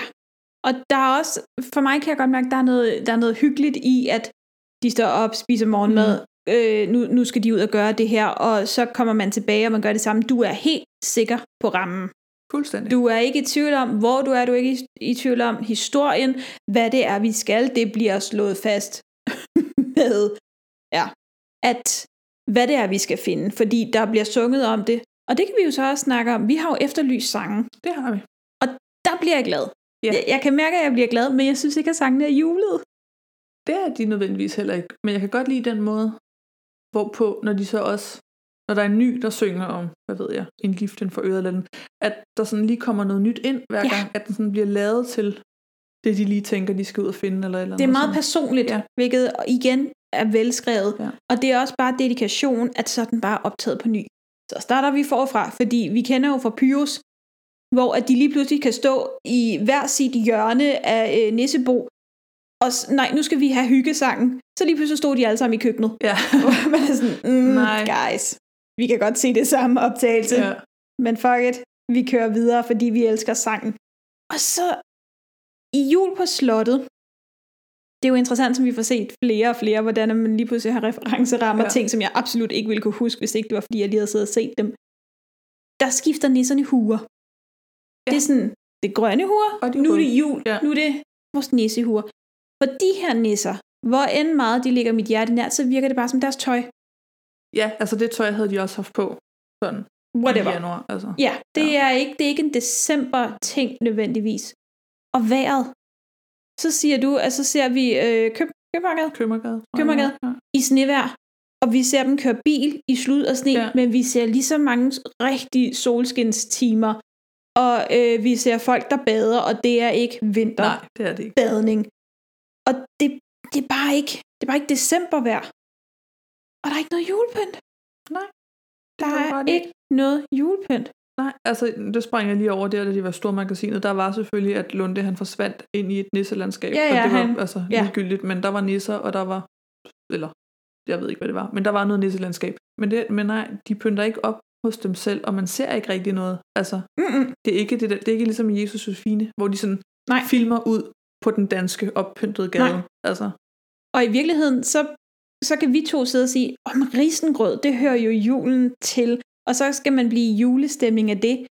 Og der er også, for mig kan jeg godt mærke, der er noget, der er noget hyggeligt i, at de står op, spiser morgenmad, mm. øh, nu, nu skal de ud og gøre det her, og så kommer man tilbage, og man gør det samme. Du er helt sikker på rammen. Fuldstændig. Du er ikke i tvivl om, hvor du er, du er ikke i, i tvivl om historien, hvad det er, vi skal, det bliver slået fast med, ja, at hvad det er, vi skal finde, fordi der bliver sunget om det, og det kan vi jo så også snakke om. Vi har jo efterlyst sangen. Det har vi. Og der bliver jeg glad. Ja. Jeg, jeg kan mærke, at jeg bliver glad, men jeg synes ikke, at sangene er julet. Det er de nødvendigvis heller ikke. Men jeg kan godt lide den måde, hvorpå, når de så også, når der er en ny, der synger om, hvad ved jeg, en giften for øret eller den, at der sådan lige kommer noget nyt ind hver Ja. gang, at den sådan bliver lavet til det, de lige tænker, de skal ud og finde, eller eller Det er meget sådan. personligt, ja. hvilket igen er velskrevet. Ja. Og det er også bare dedikation, at så er den bare optaget på ny. Så starter vi forfra, fordi vi kender jo fra Pyrus, hvor at de lige pludselig kan stå i hver sit hjørne af øh, Nissebo, og s- nej, nu skal vi have hyggesangen. Så lige pludselig stod de alle sammen i køkkenet. Ja. Man er sådan, mm, Nej. guys, vi kan godt se det samme optagelse, Ja. men fuck it, vi kører videre, fordi vi elsker sangen. Og så i jul på slottet, det er jo interessant, som vi får set flere og flere, hvordan man lige pludselig har referencerammer, Ja. ting, som jeg absolut ikke ville kunne huske, hvis ikke det var, fordi jeg lige havde siddet og set dem. Der skifter nisserne huer. Ja. Det er sådan, det er grønne huer, Og de nu er det jul, Ja. ja. nu er det vores nissehuer. For de her nisser, hvor end meget de ligger mit hjerte nær, så virker det bare som deres tøj. Ja, altså det tøj havde de også haft på, sådan Whatever. i januar. Altså. Ja, det, ja. Er ikke, det er ikke en december-ting nødvendigvis. Og vejret. Så siger du, at så ser vi øh, køb, Købmagergade, Købmagergade, ja. i snevejr. Og vi ser dem køre bil i slud og sne, Ja. men vi ser lige så mange rigtige solskinstimer. Og øh, vi ser folk, der bader, og det er ikke vinter. Nej, det er det ikke. Badning. Og det, det, er bare ikke, det er bare ikke decembervejr. Og der er ikke noget julepynt. Nej. Der er ikke noget julepynt. Nej, altså det sprang jeg lige over der, da de var stormagasinet. Der var selvfølgelig, at Lunde han forsvandt ind i et nisselandskab. Ja, og ja, det var han- altså ja. ligegyldigt, men der var nisser, og der var, eller jeg ved ikke, hvad det var, men der var noget nisselandskab. Men, det, men nej, de pynter ikke op hos dem selv, og man ser ikke rigtig noget. Altså, Mm-mm. det er ikke, det, der, det er ikke ligesom i Jesus Josefine, hvor de sådan Nej. filmer ud på den danske oppyntede gade. Nej. Altså, Og i virkeligheden, så, så kan vi to sidde og sige, om risengrød, det hører jo julen til. Og så skal man blive julestemning af det.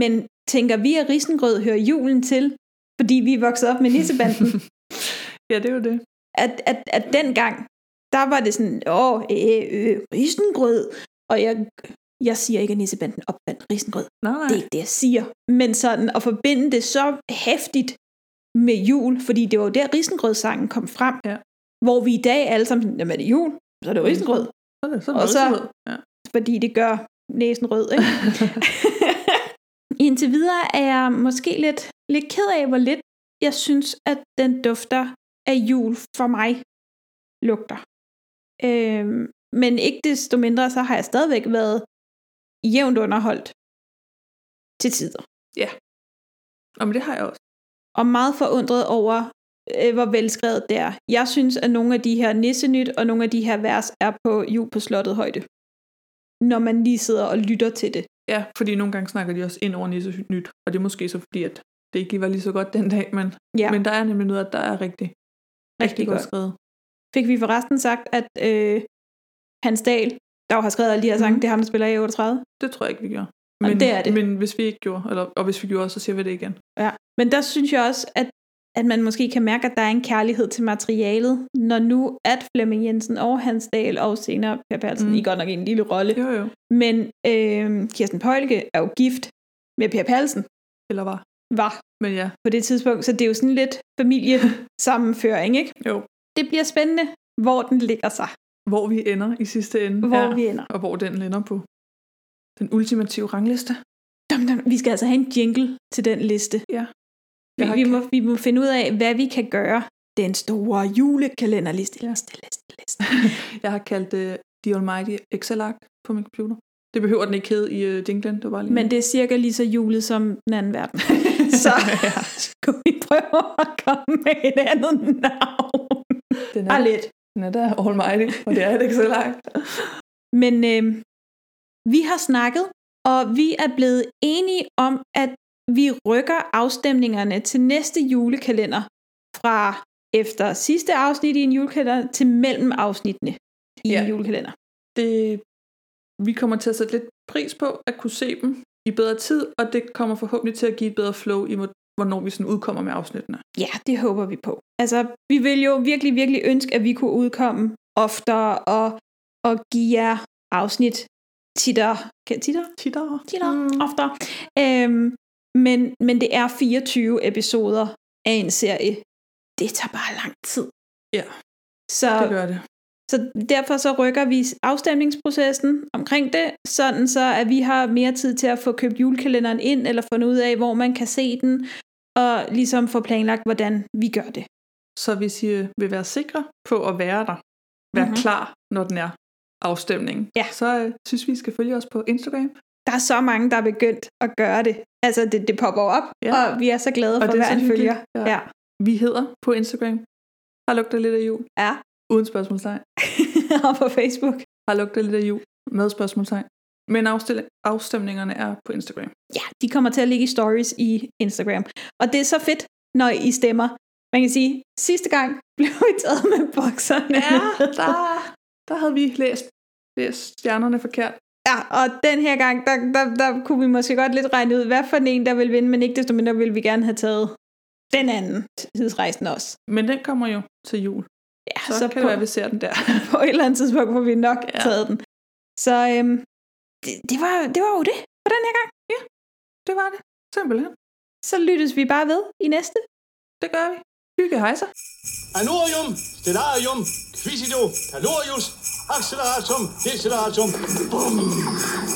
Men tænker vi, at risengrød hører julen til, fordi vi er vokset op med nissebanden? ja, det er jo det. At, at, at dengang, der var det sådan, åh, øh, øh, risengrød. Og jeg, jeg siger ikke, at nissebanden opfandt risengrød. Nej. Det er ikke det, jeg siger. Men sådan at forbinde det så hæftigt med jul, fordi det var jo der risengrødsangen kom frem, ja. hvor vi i dag alle sammen, jamen er det jul? så er det risengrød. Så er det, så er det Og så, risengrød, ja. fordi det gør næsen rød, ikke? Indtil videre er jeg måske lidt, lidt ked af, hvor lidt jeg synes, at den dufter af jul for mig lugter. Øhm, men ikke desto mindre, så har jeg stadigvæk været jævnt underholdt til tider. Ja. Og men det har jeg også. Og meget forundret over, øh, hvor velskrevet det er. Jeg synes, at nogle af de her nissenyt og nogle af de her vers er på jul på slottet højde. Når man lige sidder og lytter til det. Ja, fordi nogle gange snakker de også ind over Nisse nyt, og det er måske så fordi, at det ikke lige var lige så godt den dag, men, Ja. men der er nemlig noget, at der er rigtig, rigtig, rigtig godt godt. skrevet. Fik vi forresten sagt, at øh, Hans Dahl, der jo har skrevet alle de her sange, Mhm. det er ham, der spiller i 38. Det tror jeg ikke, vi gjorde. Og Men, det er det. Men hvis vi ikke gjorde, eller, og hvis vi gjorde, så siger vi det igen. Ja. Men der synes jeg også, at, at man måske kan mærke, at der er en kærlighed til materialet, når nu at Flemming Jensen og Hans Dahl og senere Per Perlsen, mm. I godt nok en lille rolle, Jo, jo. men øh, Kirsten Pøjlke er jo gift med Per Perlsen. Eller var. Var. Men ja. På det tidspunkt, så det er jo sådan lidt familiesammenføring, ikke? Jo. Det bliver spændende, hvor den ligger sig. Hvor vi ender i sidste ende. Hvor vi ender. Og hvor den lander på. Den ultimative rangliste. Dum, dum. Vi skal altså have en jingle til den liste. Ja. Vi, vi, må, vi må finde ud af, hvad vi kan gøre. Den store julekalenderliste. Liste, liste, liste. Jeg har kaldt det The Almighty Excel-ark på min computer. Det behøver den ikke hedde i uh, jinglen, det var bare lige... Men det er cirka lige så julet som den anden verden. så skulle vi prøve at komme med et andet navn. Den er lidt. Den er der Almighty, og det er et Excel-ark. Men øh, vi har snakket, og vi er blevet enige om, at vi rykker afstemningerne til næste julekalender fra efter sidste afsnit i en julekalender til mellem afsnittene i ja. en julekalender. Det, vi kommer til at sætte lidt pris på at kunne se dem i bedre tid, og det kommer forhåbentlig til at give et bedre flow i, hvor- hvornår vi sådan udkommer med afsnittene. Ja, det håber vi på. Altså, vi vil jo virkelig, virkelig ønske, at vi kunne udkomme oftere og, og give jer afsnit titter. Titter? Titter. Titter, mm. oftere. Øhm, men, men det er 24 episoder af en serie. Det tager bare lang tid. Ja, Så, det gør det. så derfor så rykker vi afstemningsprocessen omkring det, sådan så at vi har mere tid til at få købt julekalenderen ind, eller fundet ud af, hvor man kan se den, og ligesom få planlagt, hvordan vi gør det. Så hvis I vil være sikre på at være der, være Mhm. mm-hmm. klar, når den er afstemning, ja. så øh, synes vi, I skal følge os på Instagram. Der er så mange, der er begyndt at gøre det. Altså, det, det popper op, Ja. ja. og vi er så glade Og for det er hver en følger. hyggeligt. Ja. Vi hedder på Instagram, har lugter lidt af jul. Ja. Uden spørgsmålstegn. og på Facebook. Har lugter lidt af jul med spørgsmålstegn. Men afstemningerne er på Instagram. Ja, de kommer til at ligge i stories i Instagram. Og det er så fedt, når I stemmer. Man kan sige, sidste gang blev vi taget med bokserne. Ja, der, der havde vi læst, læst stjernerne forkert. Ja, og den her gang, der, der, der kunne vi måske godt lidt regne ud, hvad for en, der vil vinde, men ikke desto mindre ville vi gerne have taget den anden tidsrejsen også. Men den kommer jo til jul. Ja, så, så kan på- det være, at vi ser den der. På et eller andet tidspunkt får vi nok ja. taget den. Så øhm, det, det, var, det var jo det for den her gang. Ja, det var det. Simpelthen. Så lyttes vi bare ved i næste. Det gør vi. Hygge hejser. Anorium, stellarium, quisido, calorius, 악시라 좀, 디시라 좀, 뿜!